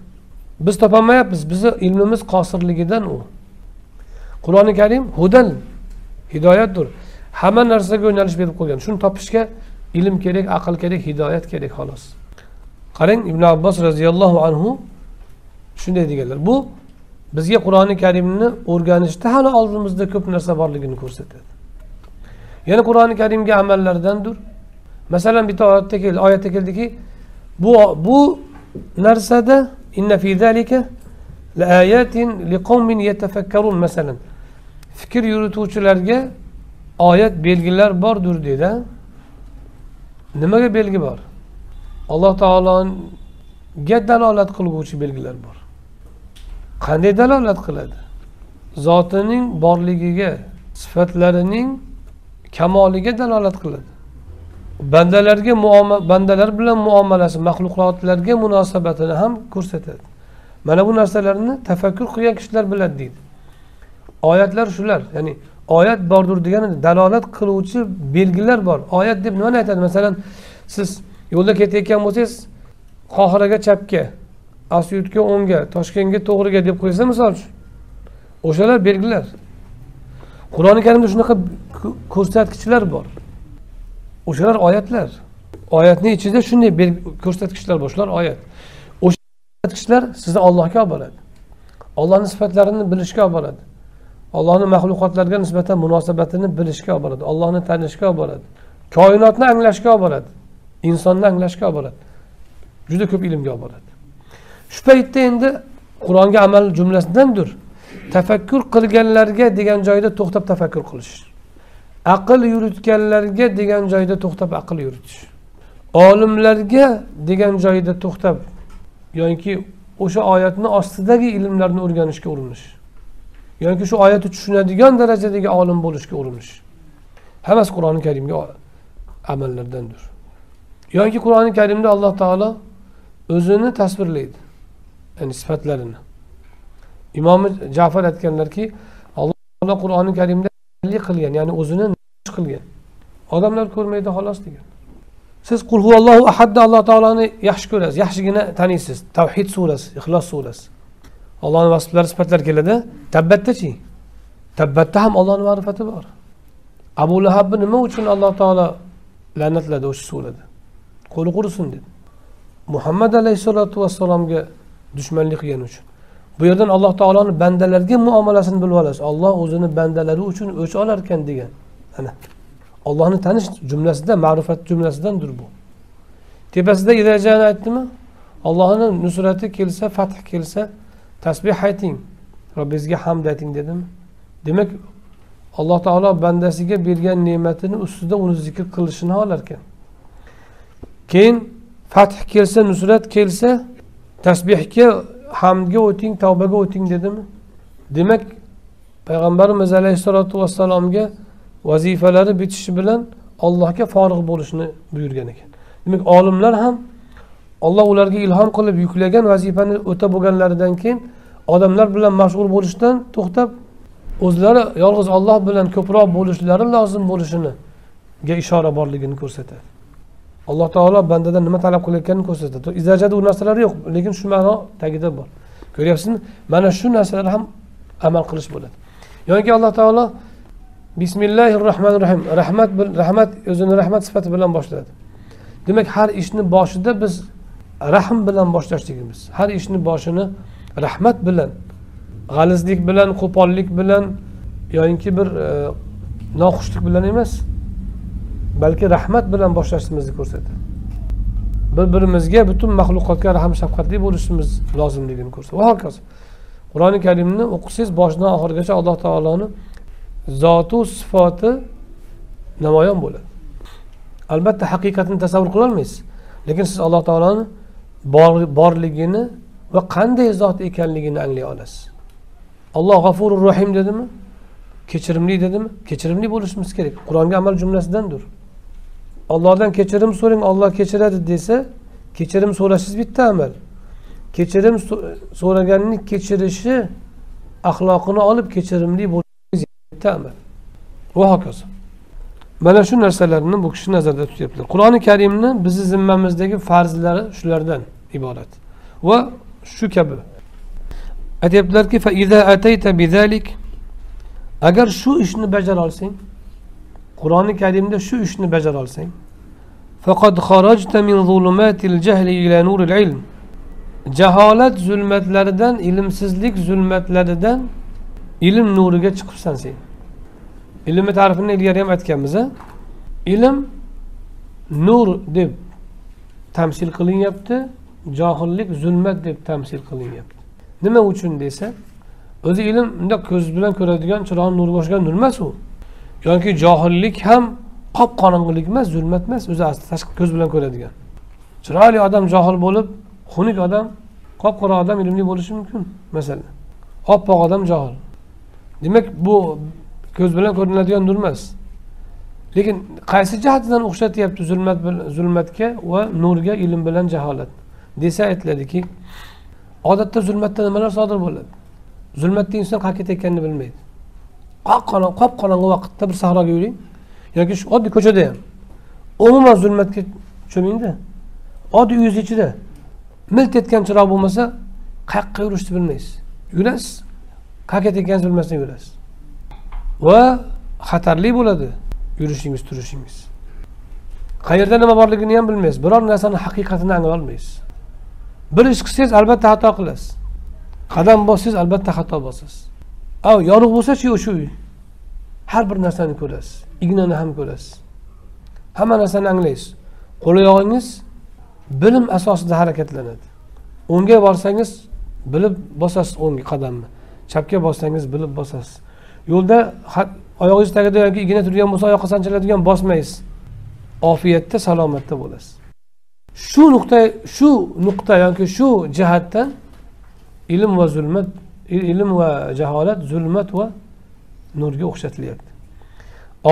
Biz topolmayapmiz. Bizni ilmimiz qosirligidan u. Qur'oni karim hudan hidoyatdir. Hamma narsaga yo'nalish berib qo'ygan. Shuni topishga ilm kerak aql kerak hidoyat kerak xolos. Qarang ibn abbos roziyallohu anhu shunday deganlar. Bu bizga qur'oni karimni o'rganishda hali oldimizda ko'p narsa borligini ko'rsatadi. Yana qur'oni karimga amallardandir. Masalan bitta oyatda keldi oyatda keldiki bu bu narsada inna fi zalika la ayatin li liqaumin yatafakkarun masalan. Fikr yurituvchilarga oyat belgilar bordir dedi. Nimaga belgi bor? Alloh taologa dalolat qilguvchi belgilar bor. Qanday dalolat qiladi? Zotining borligiga sifatlarining kamoliga dalolat qiladi. Bandalarga muomala bandalar bilan muomalasi maxluqotlarga munosabatini ham ko'rsatadi. Mana bu narsalarni tafakkur qilgan kishilar biladi deydi. Oyatlar shular ya'ni oyat bordir degani dalolat qiluvchi belgilar bor. Oyat deb nimani aytadi? Masalan siz yo'lda ketayotgan bo'lsangiz qohiraga chapga asyutga o'ngga toshkentga to'g'riga deb qo'ysa misol uchun o'shalar belgilar. Qur'oni karimda shunaqa ko'rsatkichlar bor. O'shalar oyatlar. Oyatni ichida shunday ko'rsatkichlar bor. Shular oyat. O'sha ko'rsatkichlar sizni ollohga olib boradi ollohni sifatlarini bilishga olib boradi ollohni maxluqotlarga nisbatan munosabatini bilishga olib boradi ollohni tanishga olib boradi koinotni anglashga olib boradi insonni anglashga olib boradi juda ko'p ilmga olib boradi shu paytda endi qur'onga amal jumlasidandir. Tafakkur qilganlarga degan joyda to'xtab tafakkur qilish. Aql yuritganlarga degan joyda to'xtab aql yuritish. Olimlarga degan joyda to'xtab yoki o'sha oyatni ostidagi ilmlarni o'rganishga urinish. Yoki shu oyatni tushunadigan darajadagi olim bo'lishga urinish. Hammasi qur'oni karimga amallardandir. Yoki qur'oni karimda alloh taolo o'zini tasvirlaydi ya'ni sifatlarini. Imomi jafar aytganlarki alloh taolo qur'oni karimda qilgan ya'ni o'zini qilgan. Odamlar ko'rmaydi xolos degan. Siz qul huvallohu ahadni alloh taoloni yaxshi ko'rasiz yaxshigina taniysiz. Tavhid surasi ixlos surasi. Ollohni vasflari sifatlari keladi. Tabbatdachi tabbatda ham ollohni ma'rifati bor. Abu lahabni nima uchun alloh taolo la'natladi o'sha surada? Qo'li qurisin dedi. Muhammad alayhissalotu vassalomga dushmanlik qilgani uchun. Bu yerdan alloh taoloni bandalarga muomalasini bilib olasiz. Olloh o'zini bandalari uchun o'ch olar ekan degan. Ana. Ollohni tanish jumlasida ma'rifat jumlasidandir bu. Tepasida idajani aytdimi? Ollohni nusrati kelsa fath kelsa tasbeh ayting. Robbingizga hamd ayting dedimi demak alloh taolo bandasiga bergan ne'matini ustida uni zikr qilishini olar ekan keyin fath kelsa nusrat kelsa tasbehga hamdga o'ting tavbaga o'ting dedimi demak payg'ambarimiz alayhissalotu vassalomga vazifalari bitishi bilan allohga forig' bo'lishni buyurgan ekan. Demak olimlar ham olloh ularga ilhom qilib yuklagan vazifani o'tab bo'lganlaridan keyin odamlar bilan mashg'ul bo'lishdan to'xtab o'zlari yolg'iz olloh bilan ko'proq bo'lishlari lozim bo'lishiniga ishora borligini ko'rsatadi. Alloh taolo bandadan nima talab qilayotganini ko'rsatadi. Izajada u narsalar yo'q lekin shu ma'no tagida bor. Ko'ryapsizmi? Mana shu narsalar ham amal qilish bo'ladi. Yoki alloh taolo bismillahi rohmanir rohim rahmat rahmat o'zini rahmat sifati bilan boshladi. Demak har ishni boshida biz rahm bilan boshlashligimiz har ishni boshini rahmat bilan g'alizlik bilan qo'pollik bilan yoyinki bir e, noxushlik bilan emas balki rahmat bilan boshlashimizni ko'rsatadi. Bir birimizga butun maxluqotga rahm shafqatli bo'lishimiz lozimligini ko'rsatadi. Va hokazo qur'oni karimni o'qisangiz boshidan oxirigacha alloh taoloni zotu sifati namoyon bo'ladi. Albatta haqiqatini tasavvur qilolmaysiz lekin siz alloh taoloni borligini va qanday zot ekanligini anglay olasiz. Alloh g'afurur rohim dedimi? Kechirimli dedimi? Kechirimli bo'lishimiz kerak. Qur'onga amal jumlasidandir. Ollohdan kechirim so'rang olloh kechiradi desa kechirim so'rashingiz bitta amal. Kechirim so'raganni kechirishi axloqini olib kechirimli bo'lishingiz bitta amal. Va hokazo. Mana shu narsalarni bu kishi nazarda tutyaptilar qur'oni karimni bizni zimmamizdagi farzlari shulardan iborat. Va shu kabi. Aytyaptilarki agar shu ishni bajara olsang qur'oni karimda shu ishni bajara olsang faqad kharajta min zulumatil jahli ila nuril ilm jaholat zulmatlaridan ilmsizlik zulmatlaridan ilm nuriga chiqibsan sen. ilmni ta'rifini ilgari ham aytganmiz ilm nur deb tamsil qilinyapti johillik zulmat deb tamsil qilinyapti. Nima uchun desa o'zi ilm bundoq ko'z bilan ko'radigan chiroqni nur boshgan nur emas u. Yoki johillik ham qop qorong'ilik emas zulmat emas o'zi asli tashqi ko'z bilan ko'radigan. Chiroyli odam johil bo'lib xunuk odam qop qora odam ilmli bo'lishi mumkin masalan. Oppoq odam johil. Demak bu ko'z bilan ko'rinadigan nur emas lekin qaysi jihatidan o'xshatyapti zulmat zulmatga va nurga ilm bilan jaholat? Desa aytiladiki odatda zulmatda nimalar sodir bo'ladi? Zulmatda inson qayerga ketayotganini bilmaydi. Qop qorong'i vaqtda bir sahroga yuring yoki shu oddiy ko'chada ham. Umuman zulmatga cho'mingda oddiy uyingiz ichida milt etgan chiroq bo'lmasa qayoqqa yurishni bilmaysiz. Yurasiz. Qayerga ketayotganingizni bilmasdan yurasiz. Va xatarli bo'ladi. Yurishingiz turishingiz. Qayerda nima borligini ham bilmaysiz. Biror narsani haqiqatini anglay olmaysiz. Bir ish qilsangiz albatta xato qilasiz. Qadam bossangiz albatta xato bosasiz. A yorug' bo'lsachi o'sha uy. Har bir narsani ko'rasiz. Ignani ham ko'rasiz. Hamma narsani anglaysiz. Qo'l oyog'ingiz bilim asosida harakatlanadi. O'ngga borsangiz bilib bosasiz o'ng qadamni. Chapga bossangiz bilib bosasiz. Yo'lda oyog'ingiz tagida yoki igna turgan bo'lsa oyoqqa sanchiladigan bosmaysiz. Ofiyatda salomatda bo'lasiz. Shu nuqta shu nuqta yoki shu jihatdan ilm va zulmat ilm va jaholat zulmat va nurga o'xshatilyapti.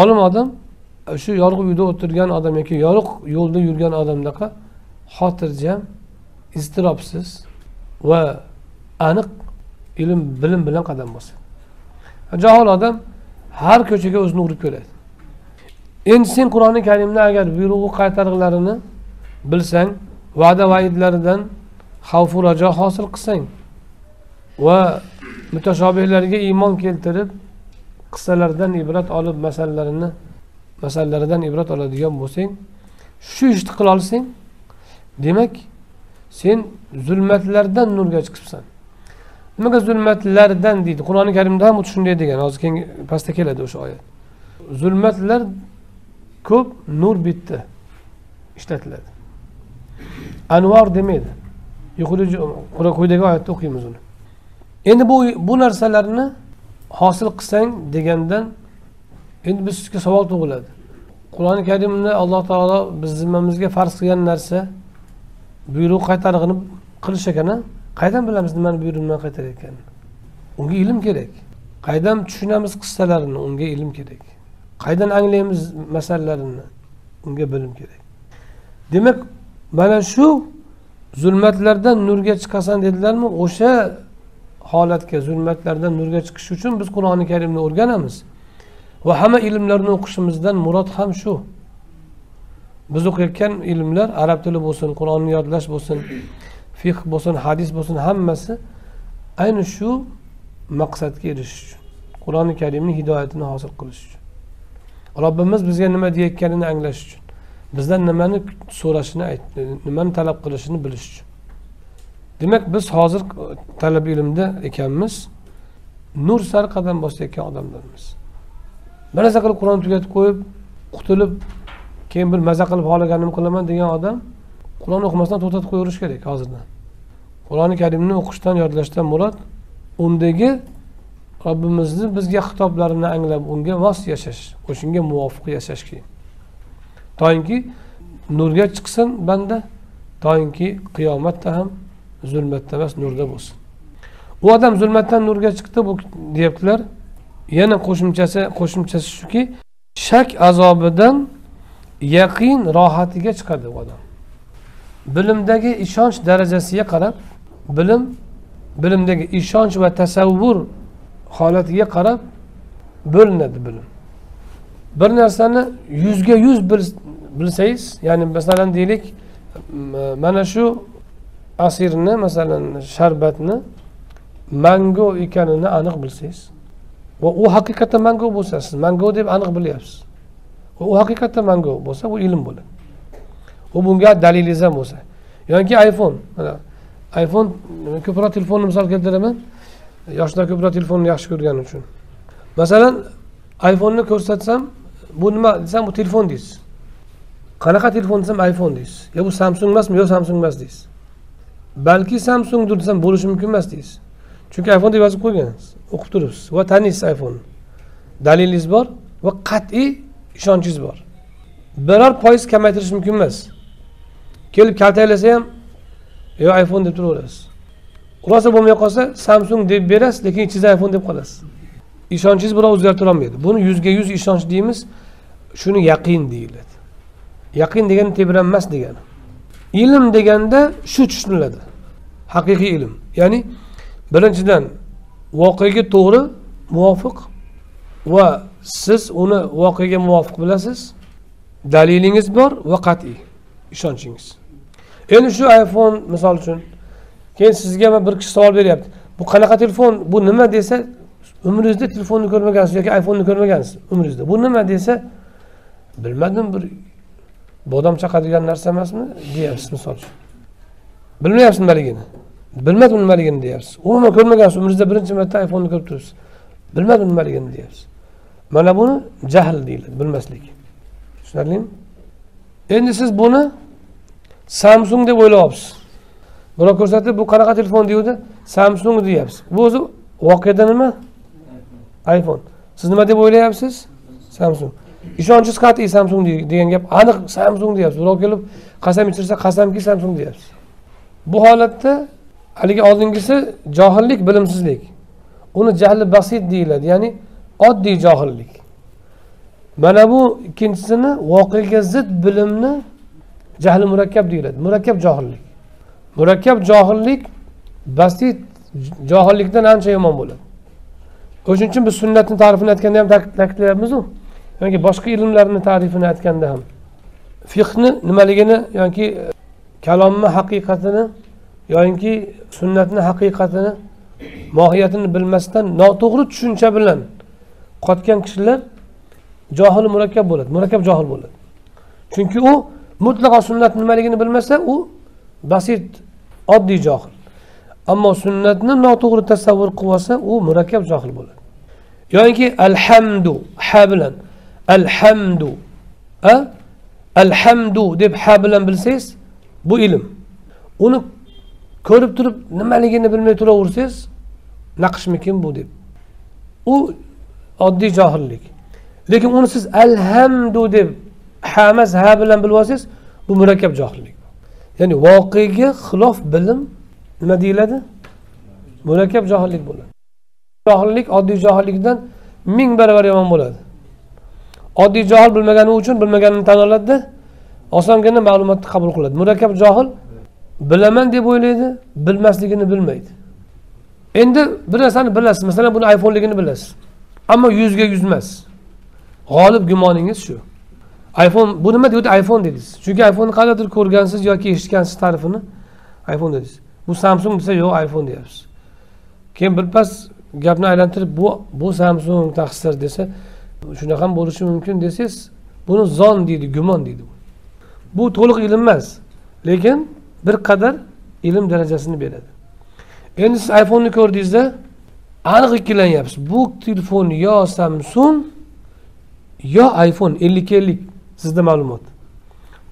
Olim odam shu yorug' uyda o'tirgan odam yoki yorug' yo'lda yurgan odamdaqa xotirjam iztirobsiz va aniq ilm bilim bilan qadam bosadi. Johil odam har ko'chaga o'zini urib ko'radi. Endi sen qur'oni karimni agar buyrug'i qaytarig'larini bilsang va'da vaidlaridan xavfu rajo hosil qilsang va mutashobihlarga iymon keltirib qissalardan ibrat olib masalalarini masalalaridan ibrat oladigan bo'lsang shu ishni qila olsang demak sen zulmatlardan nurga chiqibsan. Nimaga zulmatlardan deydi. Qur'oni karimda ham xuddi shunday degan. Hozir keyin pastda keladi o'sha oyat. Zulmatlar ko'p nur bitta ishlatiladi. Anvor demaydi. Quyidagi oyatda o'qiymiz uni. Endi bu bu narsalarni hosil qilsang degandan endi biz sizga savol tug'iladi. Qur'oni karimni alloh taolo biz zimmamizga farz qilgan narsa buyruq qaytarig'ini qilish ekan qayerdan bilamiz nimani buyruq nimani qaytarayotganini unga ilm kerak. Qaydan tushunamiz qissalarini unga ilm kerak. Qaydan anglaymiz masalalarini unga bilim kerak. Demak mana shu zulmatlardan nurga chiqasan dedilarmi? O'sha holatga zulmatlardan nurga chiqish uchun biz qur'oni karimni o'rganamiz. Va hamma ilmlarni o'qishimizdan murod ham shu. Biz o'qiyotgan ilmlar arab tili bo'lsin qur'onni yodlash bo'lsin fiqh bo'lsin hadis bo'lsin hammasi ayni shu maqsadga erishish uchun qur'oni karimni hidoyatini hosil qilish uchun. Robbimiz bizga nima deyayotganini anglash uchun bizdan nimani so'rashini nimani talab qilishini bilish uchun. Demak biz hozir talab ilmda ekanmiz nur sari qadam bosayotgan odamlarmiz. Bir narsa qilib qur'onni tugatib qo'yib qutulib keyin bir maza qilib xohlaganimni qilaman degan odam qur'on o'qimasdan to'xtatib qo'yaverish kerak hozirdan. Qur'oni karimni o'qishdan yodlashdan murod undagi robbimizni bizga xitoblarini anglab unga mos yashash o'shanga muvofiq yashash keyin toinki nurga chiqsin banda toinki qiyomatda ham zulmatda emas nurda bo'lsin. U odam zulmatdan nurga chiqdi bu deyaptilar. Yana qo'shimchasi qo'shimchasi shuki shak azobidan yaqin rohatiga chiqadi u odam. Bilimdagi ishonch darajasiga qarab bilim bilimdagi ishonch va tasavvur holatiga qarab bo'linadi bilim. Bir narsani yuzga yuz bilsangiz ya'ni masalan deylik mana shu asirni masalan sharbatni mango ekanini aniq bilsangiz va u haqiqatdan mango bo'lsa siz mango deb aniq bilyapsiz. U haqiqatdan mango bo'lsa bu ilm bo'ladi. U bunga dalilingiz ham bo'lsa yoki iphone. Mana iphone ko'proq telefonni misol keltiraman. Yoshlar ko'proq telefonni yaxshi ko'rgani uchun. Masalan iPhone'ni ko'rsatsam bu nima desam bu telefon deysiz. Qanaqa telefon desam iphone deysiz. Yo bu samsung emasmi yo samsung emas deysiz. Balki samsungdir desam bo'lishi mumkin emas deysiz. Chunki iphone deb yozib qo'ygansiz o'qib turibsiz. Va taniysiz iphone dalilingiz bor va qat'iy ishonchingiz bor. Biror foiz kamaytirish mumkin emas. Kelib kaltaklasa ham yo iphone deb turaverasiz. Rosa bo'lmay qolsa samsung deb berasiz lekin ichingizda iphone deb qolasiz. Ishonchingiz biroz o'zgartirolmaydi buni yuzga yuz ishonch deymiz. Shuni yaqin deyiladi. Yaqin degani tebranmas degani. Ilm deganda shu tushuniladi. Haqiqiy ilm. Ya'ni birinchidan voqeaga to'g'ri muvofiq va siz uni voqeaga muvofiq bilasiz. Dalilingiz bor va qat'iy. Ishonchingiz. Endi shu iphone misol uchun keyin sizga bir kishi savol beryapti. Bu qanaqa telefon? Bu nima desa umringizda telefonni ko'rmagansiz yoki iphoneni ko'rmagansiz umringizda bu nima desa bilmadim bir bodom chaqadigan narsa emasmi deyapsiz misol uchun. Bilmayapsiz nimaligini. Bilmadim nimaligini deyapsiz. Umuman ko'rmagansiz umringizda birinchi marta iphoneni ko'rib turibsiz. Bilmadim nimaligini deyapsiz. Mana buni jahl deyiladi bilmaslik. Tushunarlimi? Endi siz buni samsung deb o'ylayapsiz. Birov ko'rsatib bu qanaqa telefon deyapti samsung deyapsiz. Bu o'zi voqeda nima? iphone. Siz nima deb o'ylayapsiz? Samsung. Ishonchingiz qat'iy samsung degan gap. Aniq samsung deyapsiz. Birov kelib qasam ichirsa qasamki samsung deyapsiz. Bu holatda haligi oldingisi johillik bilimsizlik. Uni jahli basit deyiladi. Ya'ni oddiy johillik. Mana bu ikkinchisini voqeaga zid bilimni jahli murakkab deyiladi. Murakkab johillik. Murakkab johillik basit johillikdan ancha yomon bo'ladi. O'shuning uchun biz sunnatni ta'rifini aytganda ham ta'kidlayapmizu. Yoki boshqa ilmlarni ta'rifini aytganda ham. Fiqni nimaligini yoki e, kalomni haqiqatini yoyinki sunnatni haqiqatini mohiyatini bilmasdan noto'g'ri tushuncha bilan qotgan kishilar johil murakkab bo'ladi murakkab johil bo'ladi. Chunki u mutlaqo sunnat nimaligini bilmasa u basit oddiy johil. Ammo sunnatni noto'g'ri tasavvur qilib olsa u murakkab johil bo'ladi. Yoinki alhamdu ha bilan alhamdu a? Alhamdu deb ha bilan bilsangiz bu ilm. Uni ko'rib turib nimaligini bilmay turaversangiz naqshmikin bu deb. U oddiy johillik. Lekin uni siz alhamdu deb hamas ha bilan bilib olsangiz bu murakkab johillik ya'ni voqega xilof bilim nima deyiladi? Murakkab johillik bo'ladi. Johillik oddiy johillikdan ming barobar yomon bo'ladi. Oddiy johil bilmagani uchun bilmaganini tan oladida osongina ma'lumotni qabul qiladi. Murakkab johil bilaman deb o'ylaydi bilmasligini bilmaydi. Endi bir narsani bilasiz masalan buni iphoneligini bilasiz. Ammo yuzga yuz emas g'olib gumoningiz shu. iphone bu nima deyapti iphone dedingiz? Chunki iphonni qayerdadir ko'rgansiz yoki eshitgansiz ta'rifini iphone dedingiz. Bu samsung desa yo'q iphone deyapsiz. Keyin birpas gapni aylantirib bu bu samsung taqsir desa shunaqa ham bo'lishi mumkin desangiz buni zon deydi gumon deydi bu. To'liq ilm emas lekin bir qadar ilm darajasini beradi. Endi siz iphoneni ko'rdingizda aniq ikkilanyapsiz bu telefon yo samsung yo iphone ellikka ellik sizda ma'lumot.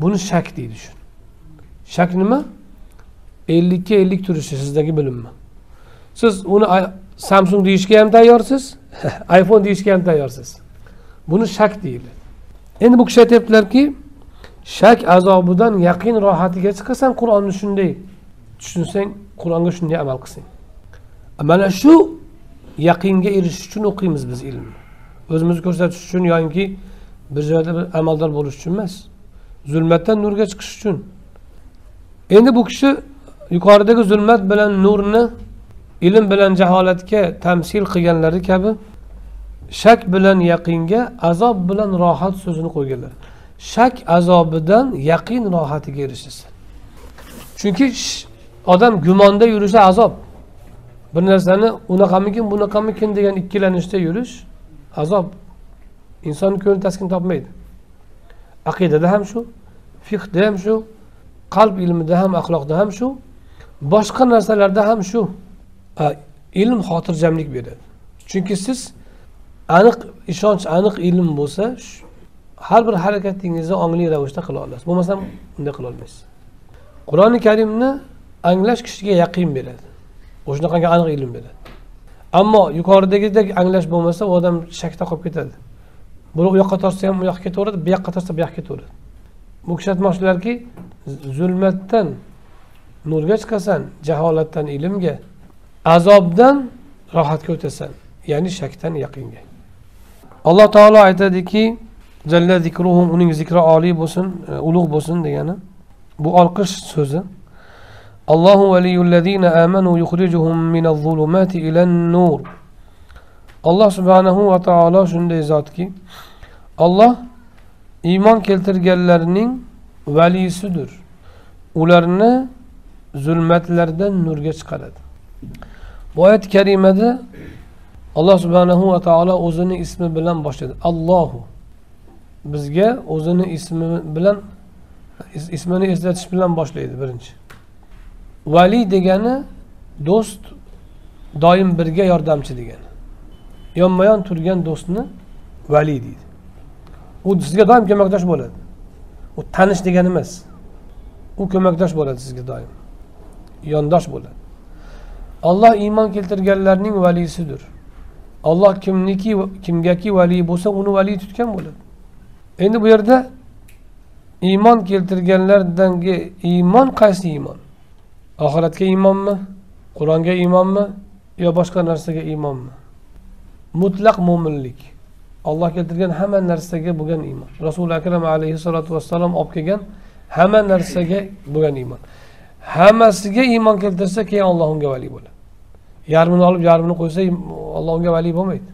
Buni shak deydi shu shak nima? ellikka ellik turishi sizdagi bilimmi? Siz uni samsung deyishga ham tayyorsiz *laughs* iphone deyishga ham tayyorsiz. Buni shak deyiladi. Endi bu kishi aytyaptilarki shak azobidan yaqin rohatiga chiqasan qur'onni shunday tushunsang qur'onga shunday amal qilsang. Mana shu yaqinga erishish uchun o'qiymiz biz ilmni o'zimizni ko'rsatish uchun yoki bir joyda bir amaldor bo'lish uchun emas. Zulmatdan nurga chiqish uchun. Endi bu kishi yuqoridagi zulmat bilan nurni ilm bilan jaholatga tamsil qilganlari kabi shak bilan yaqinga azob bilan rohat so'zini qo'yganlar. Shak azobidan yaqin rohatiga erishasan. Chunki odam gumonda yurishi azob. Bir narsani unaqamikin bunaqamikin degan ikkilanishda yurish azob insonni ko'ngli taskin topmaydi. Aqidada ham shu fiqda ham shu qalb ilmida ham axloqda ham shu boshqa narsalarda ham shu ilm xotirjamlik beradi. Chunki siz aniq ishonch aniq ilm bo'lsa har bir harakatingizni ongli ravishda qila olasiz. Bo'lmasam unday qila olmaysiz. Qur'oni karimni anglash kishiga yaqin beradi. O'shanaqangi aniq ilm beradi. Ammo yuqoridagidek anglash bo'lmasa u odam shakda qolib ketadi. Buni u yoqqa tortsa ham u yoqqa ketaveradi bu yoqqa tortsa bu yoqqa ketaveradi. Bu kishi aytmoqchilarki zulmatdan nurga chiqasan jaholatdan ilmga azobdan rohatga o'tasan ya'ni shakdan yaqinga. Alloh taolo aytadiki jalla zikruhum uning zikri oliy bo'lsin e, ulug' bo'lsin degani. Bu olqish so'zi. الله ولي الذين آمنوا يخرجهم من الظلمات إلى النور alloh subhanahu va taolo shunday zotki olloh iymon keltirganlarning valiysidir ularni zulmatlardan nurga chiqaradi. Bu oyat karimada alloh subhanahu va taolo o'zini ismi bilan boshladi. Allohu. Bizga o'zini ismi bilan is- ismini eslatish bilan boshlaydi birinchi. Valiy degani do'st doim birga yordamchi degani. Yonma yon turgan do'stni valiy deydi. U sizga doim ko'makdosh bo'ladi. U tanish degani emas. U ko'makdosh bo'ladi sizga doim. Yondosh bo'ladi. Olloh iymon keltirganlarning valiysidir olloh kimniki kimgaki valiy bo'lsa uni valiy tutgan bo'ladi. Endi bu yerda iymon keltirganlardangi iymon qaysi iymon? Oxiratga iymonmi? Qur'onga iymonmi? Yo boshqa narsaga iymonmi? Mutlaq mo'minlik olloh keltirgan hamma narsaga bo'lgan iymon. Rasuli akram alayhissalotu vassalom olib kelgan hamma narsaga bo'lgan iymon. Hammasiga iymon keltirsa keyin olloh unga vali bo'ladi. Yarmini olib yarmini qo'ysa olloh unga vali bo'lmaydi.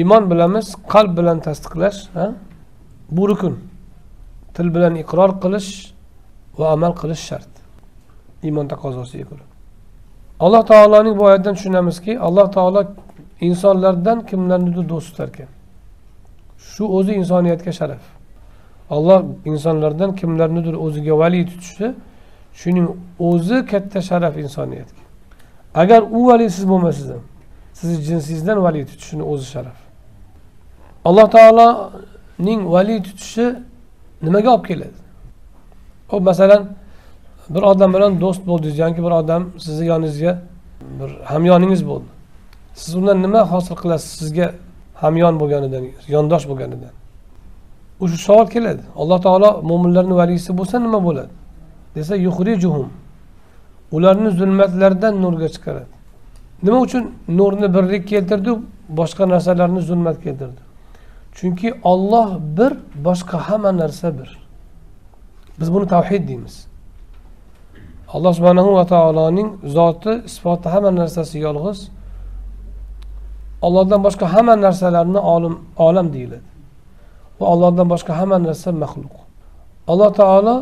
Iymon bilamiz qalb bilan tasdiqlash ha? bu rukun. Til bilan iqror qilish va amal qilish shart. Iymon taqozosiga ko'ra. Alloh taoloning bu oyatidan tushunamizki alloh taolo insonlardan kimlarnidir do'st tutarkan shu o'zi insoniyatga sharaf. Alloh insonlardan kimlarnidir o'ziga valiy tutishi shuning o'zi katta sharaf insoniyatga. Agar u valiysiz bo'lmasangiz ham sizni jinsingizdan valiy tutishini o'zi sharaf. Alloh taoloning valiy tutishi nimaga olib keladi? Hop masalan bir odam bilan do'st bo'ldingiz yoki bir odam sizni yoningizga bir hamyoningiz bo'ldi. Siz undan nima hosil qilasiz? Sizga hamyon bo'lganidan yondosh bo'lganidan. O'sha shu savol keladi. Alloh taolo mo'minlarni valiysi bo'lsa nima bo'ladi? Desa yuhrijuhum ularni zulmatlardan nurga chiqaradi. Nima uchun nurni birlik keltirdi boshqa narsalarni zulmat keltirdi. Chunki olloh bir boshqa hamma narsa bir. Biz buni tavhid deymiz. Alloh subhanahu va taoloning zoti isboti hamma narsasi yolg'iz. Ollohdan boshqa hamma narsalarni olim olam deyiladi. Va ollohdan boshqa hamma narsa maxluq. Alloh taolo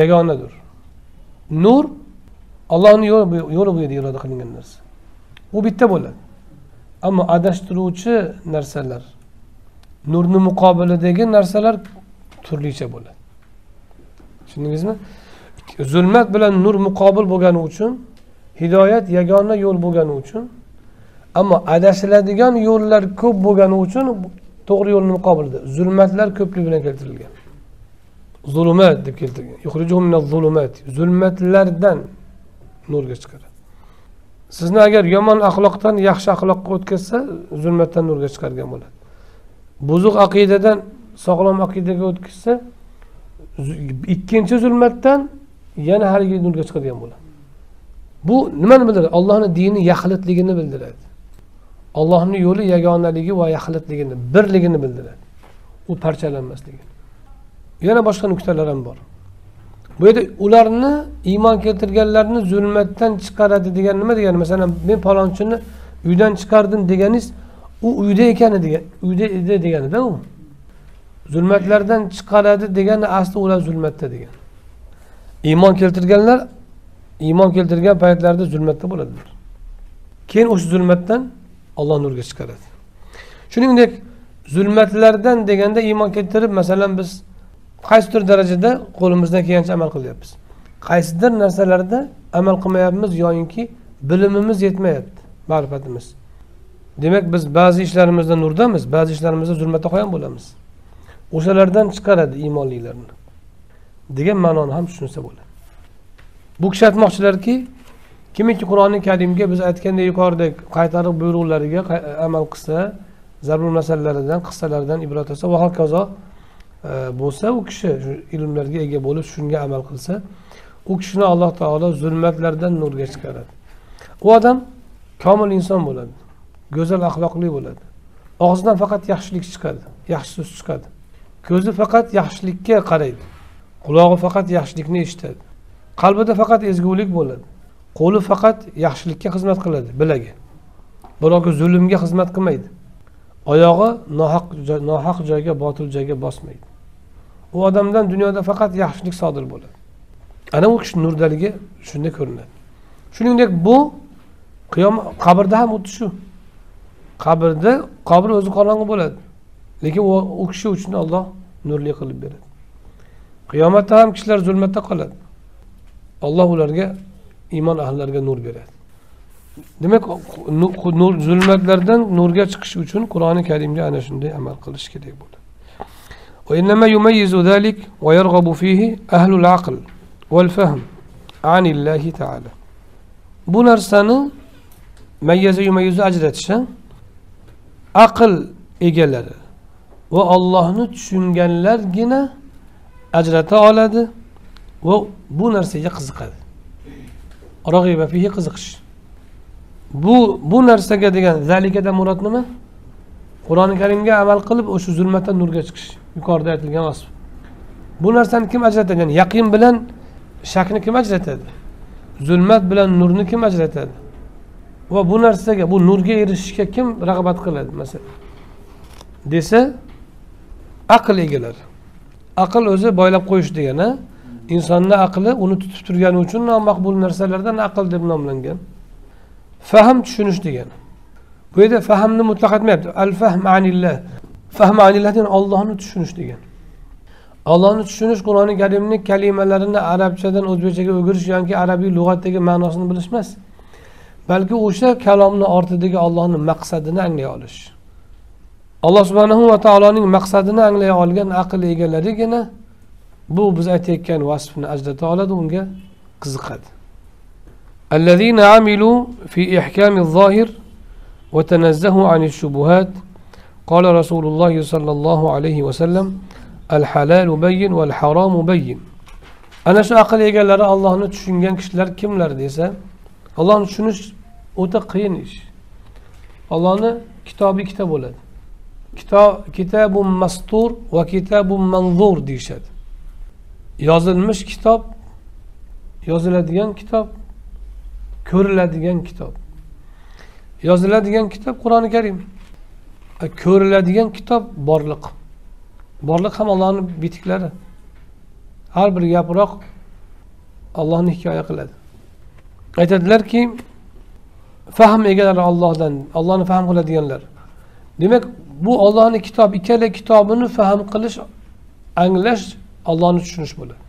yagonadir. Nur ollohni yo'li yo'li bo'yicha iroda qilingan narsa. U bitta bo'ladi. Ammo adashtiruvchi narsalar nurni muqobilidagi narsalar turlicha bo'ladi. Tushundingizmi? Zulmat bilan nur muqobil bo'lgani uchun hidoyat yagona yo'l bo'lgani uchun ammo adashiladigan yo'llar ko'p bo'lgani uchun to'g'ri yo'lni muqobilida zulmatlar ko'plik bilan keltirilgan. Zulumat deb keltirgan. Yukhrijuhum zulmatlardan nurga chiqaradi sizni agar yomon axloqdan yaxshi axloqqa o'tkazsa zulmatdan nurga chiqargan bo'ladi. Buzuq aqidadan sog'lom aqidaga o'tkazsa ikkinchi zulmatdan yana haligi nurga chiqadigan bo'ladi bu nimani bildiradi? Ollohni dini yaxlitligini bildiradi. Ollohni yo'li yagonaligi va yaxlitligini birligini bildiradi. U parchalanmasligi. Yana boshqa nuqtalar ham bor. Bu yerda ularni iymon keltirganlarni zulmatdan chiqaradi degan nima degani? Masalan men palonchini uydan chiqardim deganingiz u uyda ekan degan uyda edi deganida u zulmatlardan chiqaradi degani asli ular zulmatda degan. Iymon keltirganlar iymon keltirgan paytlarida zulmatda bo'ladilar. Keyin o'sha zulmatdan olloh nurga chiqaradi. Shuningdek zulmatlardan deganda iymon keltirib masalan biz qaysidir darajada qo'limizdan kelgancha amal qilyapmiz. Qaysidir narsalarda amal qilmayapmiz yoyinki bilimimiz yetmayapti ma'rifatimiz. Demak biz ba'zi ishlarimizda nurdamiz ba'zi ishlarimizda zulmatda qolgan bo'lamiz. O'shalardan chiqaradi iymonlilarni. Degan ma'noni ham tushunsa bo'ladi. Bu kishi aytmoqchilarki kimiki qur'oni karimga biz aytgandek yuqoridagi qaytariq buyruqlariga e, amal qilsa zarur masalalaridan qissalardan ibrat olsa va hokazo e, bo'lsa u kishi shu ilmlarga ega bo'lib shunga amal qilsa u kishini alloh taolo zulmatlardan nurga chiqaradi. U odam komil inson bo'ladi go'zal axloqli bo'ladi. Og'zidan faqat yaxshilik chiqadi yaxshi so'z chiqadi. Ko'zi faqat yaxshilikka qaraydi. Qulog'i faqat yaxshilikni eshitadi. Qalbida faqat ezgulik bo'ladi. Qo'li faqat yaxshilikka xizmat qiladi bilagi. Birovga zulmga xizmat qilmaydi. Oyog'i nohaq nohaq joyga botil joyga bosmaydi. U odamdan dunyoda faqat yaxshilik sodir bo'ladi. Ana u kishi nurdaligi shunda ko'rinadi. Shuningdek bu qiyomat qabrda ham xuddi shu. Qabrda qabr o'zi qorong'i bo'ladi. Lekin u kishi uchun olloh nurli qilib beradi. qiyomatda ham kishilar zulmatda qoladi olloh ularga iymon ahllariga nur beradi demak nur zulmatlardan nurga chiqish uchun qur'oni karimga ana shunday amal qilish kerak bo'ladi وإنما يميز ذلك ويرغب فيه أهل العقل والفهم عن الله تعالى bu narsani mayyaza yumayyizni ajratish aql egalari va ollohni tushunganlargina ajrata oladi va bu narsaga qiziqadi. Rag'iba fihi qiziqish. Bu bu narsaga degan zalikadan murod nima? Qur'oni karimga amal qilib o'sha zulmatdan nurga chiqish. Yuqorida aytilgan vasf. Bu narsani kim ajratadi? Ya'ni yaqin bilan shakni kim ajratadi? Zulmat bilan nurni kim ajratadi? Va bu narsaga bu nurga erishishga kim rag'bat qiladi masalan? Desa aql egalari. Aql o'zi boylab qo'yish degani insonni aqli uni tutib turgani uchun nomaqbul narsalardan aql deb nomlangan. Fahm tushunish degani bu yerda fahmni mutlaq aytmayapti. Al fahm anillah. Fahm anillah degani ollohni tushunish degani ollohni tushunish qur'oni karimni kalimalarini arabchadan o'zbekchaga o'girish yoki arabiy lug'atdagi ma'nosini bilish emas balki o'sha kalomni ortidagi ollohni maqsadini anglay olish. Alloh subhanahu va taoloning maqsadini anglay olgan aql egalarigina bu biz aytayotgan vasfni ajrata oladi unga qiziqadi الذين عملوا في إحكام الظاهر وتنزهوا عن الشبهات قال رسول الله صلى الله عليه وسلم الحلال بين والحرام بين ana shu aql egalari ollohni tushungan kishilar kimlar desa ollohni tushunish o'ta qiyin ish ollohni kitobi ikkita bo'ladi kitob kitabun mastur va kitabun manzur deyishadi. Yozilmish kitob yoziladigan kitob ko'riladigan kitob. Yoziladigan kitob qur'oni karim. E, ko'riladigan kitob borliq. Borliq ham allohni bitiklari. Har bir yaproq allohni hikoya qiladi. Aytadilarki fahm egalari ollohdan ollohni fahm qiladiganlar. Demak bu ollohni kitob ikkala kitobini fahm qilish anglash ollohni tushunish bo'ladi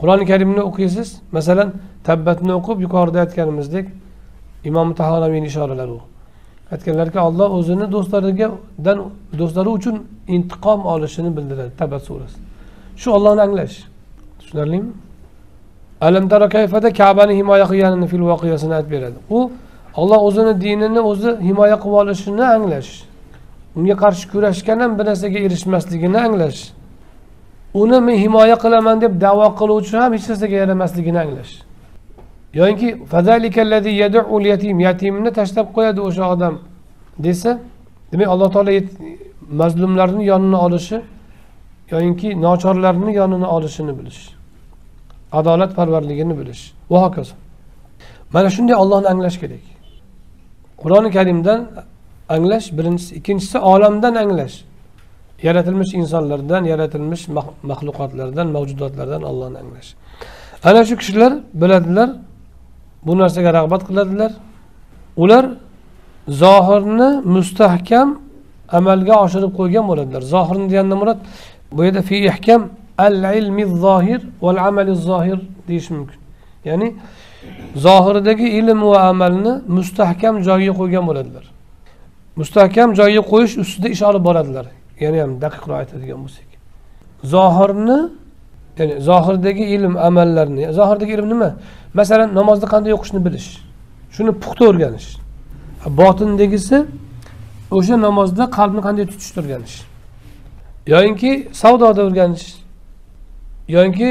qur'oni karimni o'qiysiz masalan tabbatni o'qib yuqorida aytganimizdek imom tahoraviyni ishoralari u aytganlarki olloh o'zini do'stlarigadan do'stlari uchun intiqom olishini bildiradi tabat surasi shu ollohni anglash tushunarlimi alam tara kayfada kabani himoya qilganini fil voqeasini aytib beradi u olloh o'zini dinini o'zi himoya qilib olishini anglash. Unga qarshi kurashgan ham bir narsaga erishmasligini anglash. Uni men himoya qilaman deb davo qiluvchi ham hech narsaga yaramasligini anglash. Yoki yatimni tashlab qo'yadi o'sha odam desa demak alloh taolo mazlumlarni yonini olishi yoyinki nochorlarni yonini olishini bilish adolatparvarligini bilish. Va hokazo. Mana shunday ollohni anglash kerak. Qur'oni karimdan anglash birinchisi. Ikkinchisi olamdan anglash. Yaratilmish insonlardan yaratilmish maxluqotlardan mavjudotlardan ollohni anglash. Ana shu kishilar biladilar bu narsaga rag'bat qiladilar. Ular zohirni mustahkam amalga oshirib qo'ygan bo'ladilar. Zohirni deganda murod bu yerda fi ihkam al ilmi zohir val amali zohir deyish mumkin. Ya'ni zohiridagi ilm va amalni mustahkam joyiga qo'ygan bo'ladilar. Mustahkam joyiga qo'yish ustida ish olib boradilar. Yana ham daqiqroq aytadigan bo'lsak. Zohirni ya'ni zohirdagi ilm amallarni zohirdagi ilm nima? Masalan namozni qanday o'qishni bilish shuni puxta o'rganish botindagisi o'sha namozda qalbni qanday tutishni o'rganish yoyinki savdoda o'rganish yoyinki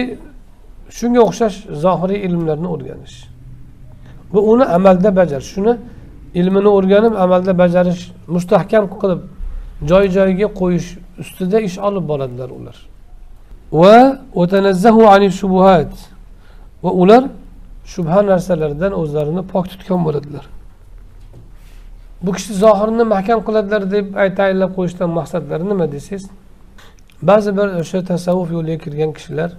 shunga o'xshash zohiriy ilmlarni o'rganish. Va uni amalda bajarish. Shuni ilmini o'rganib amalda bajarish mustahkam qilib joy joyiga qo'yish ustida ish olib boradilar ular. Va o'tanazzahu ani shubuhat va ular shubha narsalardan o'zlarini pok tutgan bo'ladilar. Bu kishi zohirni mahkam qiladilar deb tayinlab qo'yishdan maqsadlari nima desangiz ba'zi bir o'sha tasavvuf yo'liga kirgan kishilar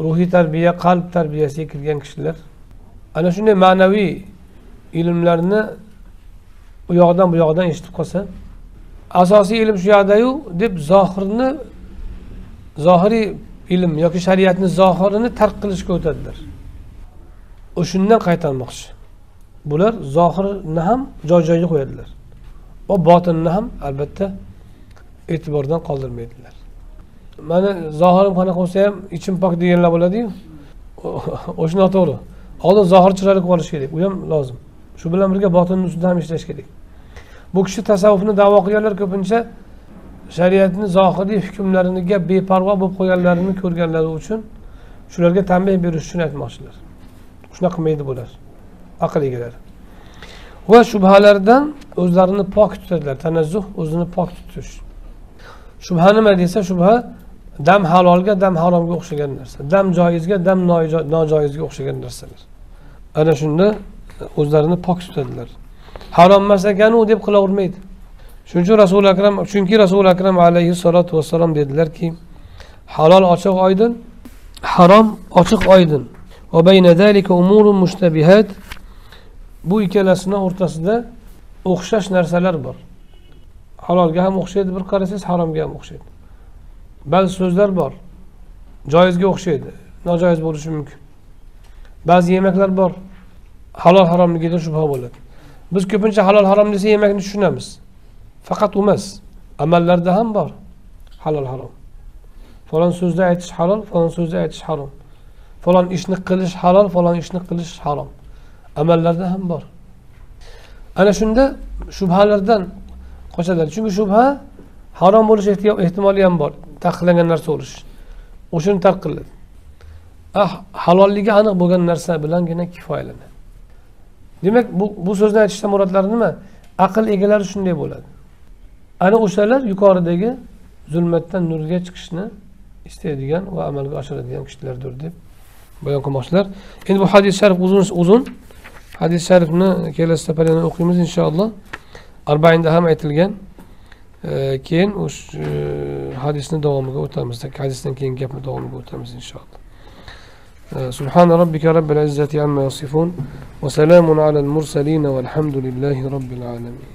ruhiy tarbiya qalb tarbiyasiga kirgan kishilar. Ana shunday ma'naviy ilmlarni u yoqdan bu yoqdan eshitib qolsa asosiy ilm shu yoqdayu deb zohirni zohiriy ilm yoki shariatni zohirini tark qilishga o'tadilar. O'shundan qaytarmoqchi. Bular zohirni ham joy joyiga qo'yadilar. Va botinni ham albatta e'tibordan qoldirmaydilar. Mani zohirim qanaqa bo'lsa ham ichim pok deganlar bo'ladiyu. O'sha noto'g'ri oldin zohir chiroyli qilib olish kerak. U ham lozim. Shu bilan birga botinni ustida ham ishlash kerak. Bu kishi tasavvufni davo qilganlar ko'pincha shariatni zohiriy hukmlariga beparvo bo'lib qo'yganlarini ko'rganlari uchun shularga tanbeh berish uchun aytmoqchilar. Shunaqa qilmaydi bular. Aql egalari. Va shubhalardan o'zlarini pok tutadilar. Tanazzuh o'zini pok tutish. Shubha nima desa shubha dam halolga dam haromga o'xshagan narsa. Dam joizga dam nojoizga o'xshagan narsalar. Ana shunda o'zlarini pok tutadilar. Harom emas ekanu deb qilavermaydi. Shuning uchun rasuli akram chunki rasuli akram alayhissalotu vassalom dedilarki halol ochiq oydin harom ochiq oydin. Bu ikkalasini o'rtasida o'xshash narsalar bor. Halolga ham o'xshaydi bir qarasangiz haromga ham o'xshaydi. Ba'zi so'zlar bor. Joizga o'xshaydi. Nojoiz bo'lishi mumkin. Ba'zi yemaklar bor. Halol haromligida shubha bo'ladi. Biz ko'pincha halol harom desa yemakni tushunamiz. Faqat u emas amallarda ham bor. Halol harom. Falon so'zni aytish halol falon so'zni aytish harom. Falon ishni qilish halol falon ishni qilish harom. Amallarda ham bor. Ana shunda shubhalardan qochadilar. Chunki shubha harom bo'lish ehtimoli ham bor. Taqiqlangan narsa urish o'shani tark qiladi ah halolligi aniq bo'lgan narsa bilangina kifoyalanadi. Demak bu bu so'zni aytishdan murodlari nima? Aql egalari shunday bo'ladi. Ana o'shalar yuqoridagi zulmatdan nurga chiqishni istaydigan va amalga oshiradigan kishilardir deb bayon qilmoqchilar. Endi bu hadis sharif uzun uzun. Hadis sharifni kelasi safar yana o'qiymiz inshaalloh. Arbainda ham aytilgan. Keyin o'sha hadisni davomiga o'tamiz hadisdan keyin gapni davomiga o'tamiz inshaalloh سبحان ربك رب العزة عما يصفون وسلام على المرسلين والحمد لله رب العالمين